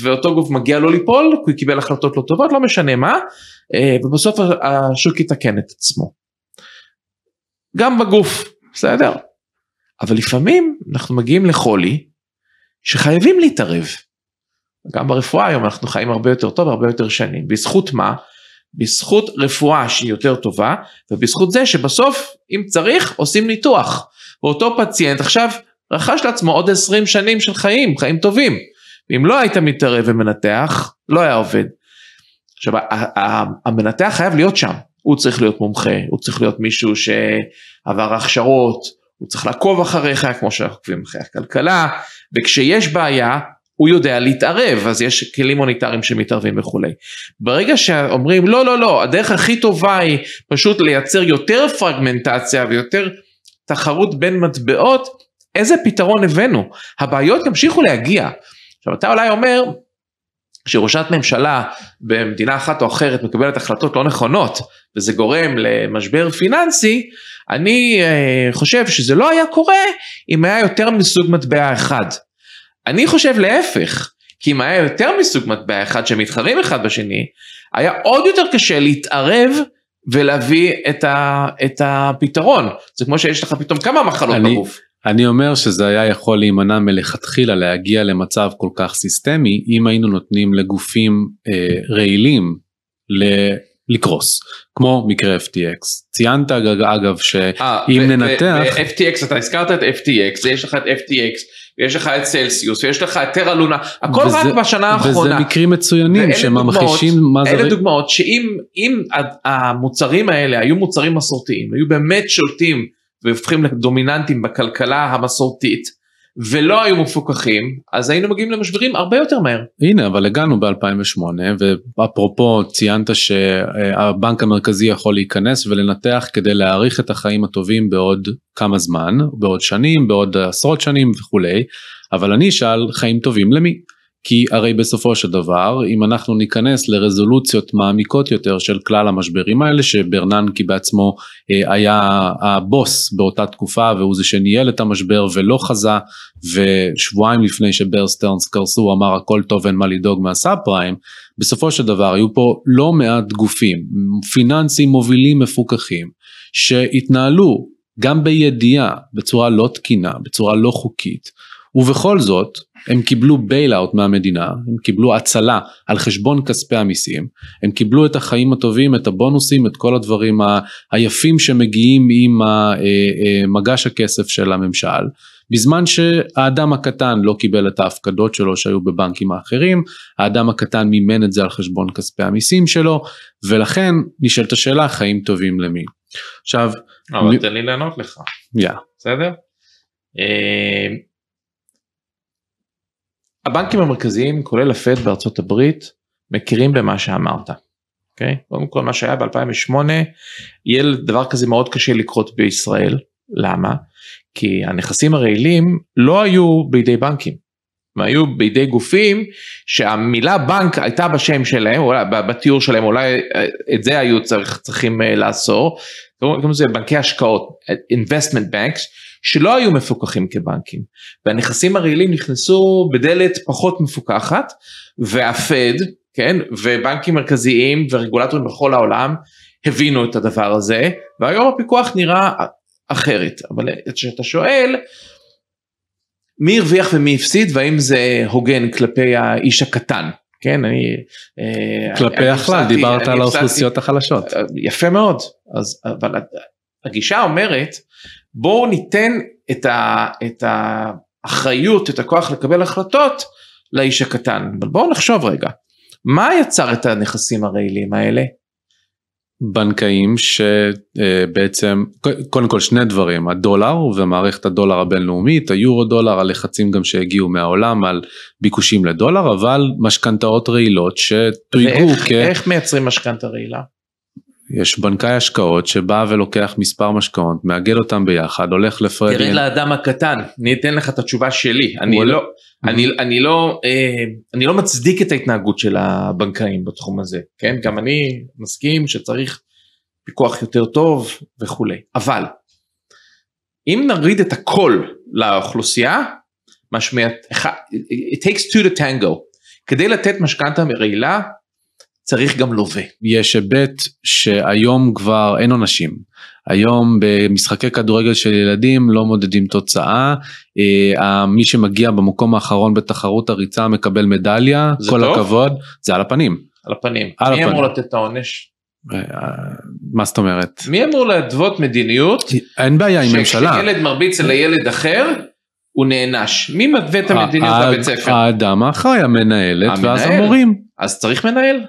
ואותו גוף מגיע לו ליפול כי הוא קיבל החלטות לא טובות לא משנה מה אה, ובסוף השוק יתקן את עצמו. גם בגוף בסדר אבל לפעמים אנחנו מגיעים לחולי שחייבים להתערב. גם ברפואה היום אנחנו חיים הרבה יותר טוב הרבה יותר שנים בזכות מה? בזכות רפואה שהיא יותר טובה ובזכות זה שבסוף אם צריך עושים ניתוח ואותו פציינט עכשיו רכש לעצמו עוד 20 שנים של חיים חיים טובים ואם לא היית מתערב ומנתח לא היה עובד. עכשיו המנתח חייב להיות שם הוא צריך להיות מומחה הוא צריך להיות מישהו שעבר הכשרות הוא צריך לעקוב אחריך כמו שאנחנו עוקבים אחרי הכלכלה וכשיש בעיה הוא יודע להתערב אז יש כלים מוניטריים שמתערבים וכולי. ברגע שאומרים לא לא לא הדרך הכי טובה היא פשוט לייצר יותר פרגמנטציה ויותר תחרות בין מטבעות איזה פתרון הבאנו הבעיות ימשיכו להגיע. עכשיו אתה אולי אומר שראשת ממשלה במדינה אחת או אחרת מקבלת החלטות לא נכונות וזה גורם למשבר פיננסי אני uh, חושב שזה לא היה קורה אם היה יותר מסוג מטבע אחד. אני חושב להפך, כי אם היה יותר מסוג מטבע אחד שמתחרים אחד בשני, היה עוד יותר קשה להתערב ולהביא את, ה, את הפתרון. זה כמו שיש לך פתאום כמה מחלות אני, בגוף. אני אומר שזה היה יכול להימנע מלכתחילה להגיע למצב כל כך סיסטמי אם היינו נותנים לגופים אה, רעילים ל... לקרוס כמו מקרה FTX ציינת אגב שאם אה, ננתח FTX אתה הזכרת את FTX יש לך את FTX ויש לך את סלסיוס ויש לך את טרה לונה הכל וזה, רק בשנה האחרונה. וזה מקרים מצוינים שממחישים מה זה. אלה דוגמאות שאם המוצרים האלה היו מוצרים מסורתיים היו באמת שולטים והופכים לדומיננטים בכלכלה המסורתית ולא היו מפוקחים אז היינו מגיעים למשברים הרבה יותר מהר. הנה אבל הגענו ב2008 ואפרופו ציינת שהבנק המרכזי יכול להיכנס ולנתח כדי להאריך את החיים הטובים בעוד כמה זמן בעוד שנים בעוד עשרות שנים וכולי אבל אני אשאל חיים טובים למי. כי הרי בסופו של דבר אם אנחנו ניכנס לרזולוציות מעמיקות יותר של כלל המשברים האלה שברננקי בעצמו אה, היה הבוס באותה תקופה והוא זה שניהל את המשבר ולא חזה ושבועיים לפני ש Bear Stearns קרסו אמר הכל טוב אין מה לדאוג מהסאב פריים בסופו של דבר היו פה לא מעט גופים פיננסים מובילים מפוקחים שהתנהלו גם בידיעה בצורה לא תקינה בצורה לא חוקית ובכל זאת הם קיבלו bailout מהמדינה, הם קיבלו הצלה על חשבון כספי המיסים, הם קיבלו את החיים הטובים, את הבונוסים, את כל הדברים היפים שמגיעים עם אה, אה, מגש הכסף של הממשל, בזמן שהאדם הקטן לא קיבל את ההפקדות שלו שהיו בבנקים האחרים, האדם הקטן מימן את זה על חשבון כספי המיסים שלו, ולכן נשאלת השאלה חיים טובים למי. עכשיו, אבל תן לי לענות לך. יא. בסדר? אה, הבנקים המרכזיים כולל הפד בארצות הברית מכירים במה שאמרת. אוקיי? קודם כל מה שהיה ב-2008 יהיה דבר כזה מאוד קשה לקרות בישראל. למה? כי הנכסים הרעילים לא היו בידי בנקים. הם היו בידי גופים שהמילה בנק הייתה בשם שלהם, אולי בתיאור שלהם, אולי אה, את זה היו צריך, צריכים אה, לאסור, קוראים לזה בנקי השקעות, investment banks, שלא היו מפוקחים כבנקים, והנכסים הרעילים נכנסו בדלת פחות מפוקחת, והפד, כן, ובנקים מרכזיים ורגולטורים בכל העולם הבינו את הדבר הזה, והיום הפיקוח נראה אחרת, אבל כשאתה שואל, מי הרוויח ומי הפסיד והאם זה הוגן כלפי האיש הקטן כן אני אה, כלפי הכלל דיברת על האוכלוסיות החלשות. יפה מאוד. אז אבל הגישה אומרת בואו ניתן את, ה, את האחריות את הכוח לקבל החלטות לאיש הקטן. אבל בואו נחשוב רגע. מה יצר את הנכסים הרעילים האלה? בנקאים שבעצם קודם כל שני דברים. הדולר ומערכת הדולר הבינלאומית היורו דולר הלחצים גם שהגיעו מהעולם על ביקושים לדולר אבל משכנתאות רעילות שתויגו כ... איך מייצרים משכנתה רעילה? יש בנקאי השקעות שבא ולוקח מספר משקעות מאגד אותם ביחד הולך לפרדי. תראה לאדם הקטן אני אתן לך את התשובה שלי אני לא אני, אני לא אה, אני לא מצדיק את ההתנהגות של הבנקאים בתחום הזה כן? גם אני מסכים שצריך פיקוח יותר טוב וכולי. אבל אם נוריד את הכל לאוכלוסייה משמע it takes two to tango. כדי לתת משכנתה רעילה צריך גם לווה. יש היבט שהיום כבר אין עונשים. היום במשחקי כדורגל של ילדים לא מודדים תוצאה, אה, מי שמגיע במקום האחרון בתחרות הריצה מקבל מדליה, כל טוב? הכבוד, זה על הפנים. על הפנים. על מי הפנים. אמור לתת את העונש? אה, מה זאת אומרת? מי אמור להתוות מדיניות? אין בעיה עם ממשלה. שכשילד מרביץ לילד אחר, הוא נענש. מי מתווה את המדיניות בבית ספר? האדם האחראי, המנהלת, המנהל. ואז המורים. אז צריך מנהל.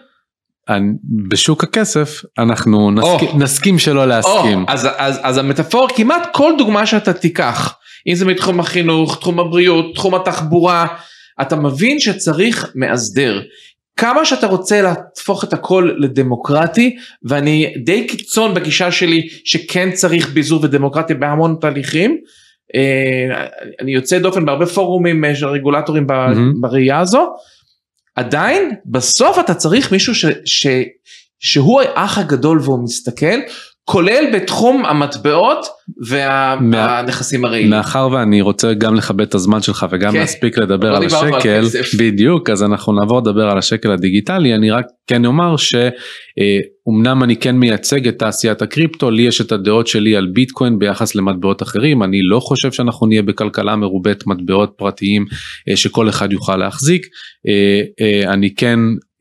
בשוק הכסף אנחנו נסכים, oh. נסכים שלא להסכים. Oh, אז, אז, אז המטאפור כמעט כל דוגמה שאתה תיקח, אם זה מתחום החינוך, תחום הבריאות, תחום התחבורה, אתה מבין שצריך מאסדר. כמה שאתה רוצה להפוך את הכל לדמוקרטי, ואני די קיצון בגישה שלי שכן צריך ביזור ודמוקרטיה בהמון תהליכים, אה, אני יוצא דופן בהרבה פורומים אה, של רגולטורים mm-hmm. בראייה הזו, עדיין בסוף אתה צריך מישהו ש, ש, שהוא האח הגדול והוא מסתכל כולל בתחום המטבעות והנכסים וה, הרעילים. מאחר ואני רוצה גם לכבד את הזמן שלך וגם כן. להספיק לדבר לא על השקל, על בדיוק, אז אנחנו נעבור לדבר על השקל הדיגיטלי, אני רק כן אומר שאומנם אני כן מייצג את תעשיית הקריפטו, לי יש את הדעות שלי על ביטקוין ביחס למטבעות אחרים, אני לא חושב שאנחנו נהיה בכלכלה מרובת מטבעות פרטיים אה, שכל אחד יוכל להחזיק, אה, אה, אני כן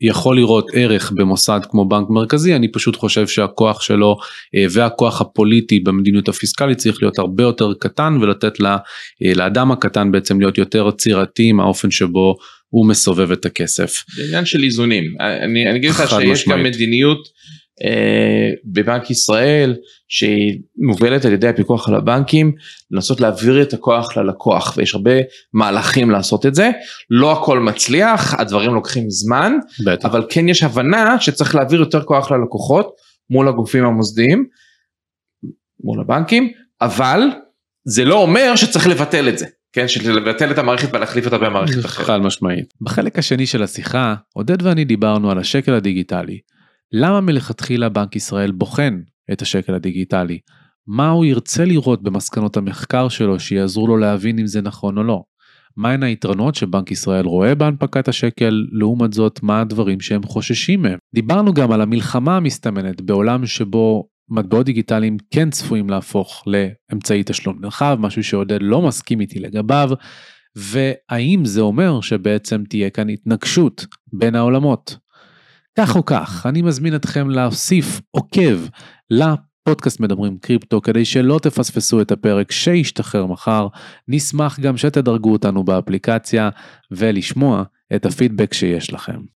יכול לראות ערך במוסד כמו בנק מרכזי, אני פשוט חושב שהכוח שלו והכוח הפוליטי במדיניות הפיסקלית צריך להיות הרבה יותר קטן ולתת לה, לאדם הקטן בעצם להיות יותר צירתי עם האופן שבו הוא מסובב את הכסף. זה עניין של איזונים, אני, אני אגיד לך שיש משמעית. גם מדיניות אה, בבנק ישראל שהיא מובלת על ידי הפיקוח על הבנקים לנסות להעביר את הכוח ללקוח ויש הרבה מהלכים לעשות את זה לא הכל מצליח הדברים לוקחים זמן בטח. אבל כן יש הבנה שצריך להעביר יותר כוח ללקוחות מול הגופים המוסדיים מול הבנקים אבל זה לא אומר שצריך לבטל את זה. כן, של לבטל את המערכת ולהחליף אותה במערכת אחרת. חד משמעית. בחלק השני של השיחה, עודד ואני דיברנו על השקל הדיגיטלי. למה מלכתחילה בנק ישראל בוחן את השקל הדיגיטלי? מה הוא ירצה לראות במסקנות המחקר שלו שיעזרו לו להבין אם זה נכון או לא? מהן היתרונות שבנק ישראל רואה בהנפקת השקל, לעומת זאת מה הדברים שהם חוששים מהם. דיברנו גם על המלחמה המסתמנת בעולם שבו מטבעות דיגיטליים כן צפויים להפוך לאמצעי תשלום נרחב, משהו שעודד לא מסכים איתי לגביו, והאם זה אומר שבעצם תהיה כאן התנגשות בין העולמות. כך או כך, אני מזמין אתכם להוסיף עוקב לפודקאסט מדברים קריפטו כדי שלא תפספסו את הפרק שישתחרר מחר. נשמח גם שתדרגו אותנו באפליקציה ולשמוע את הפידבק שיש לכם.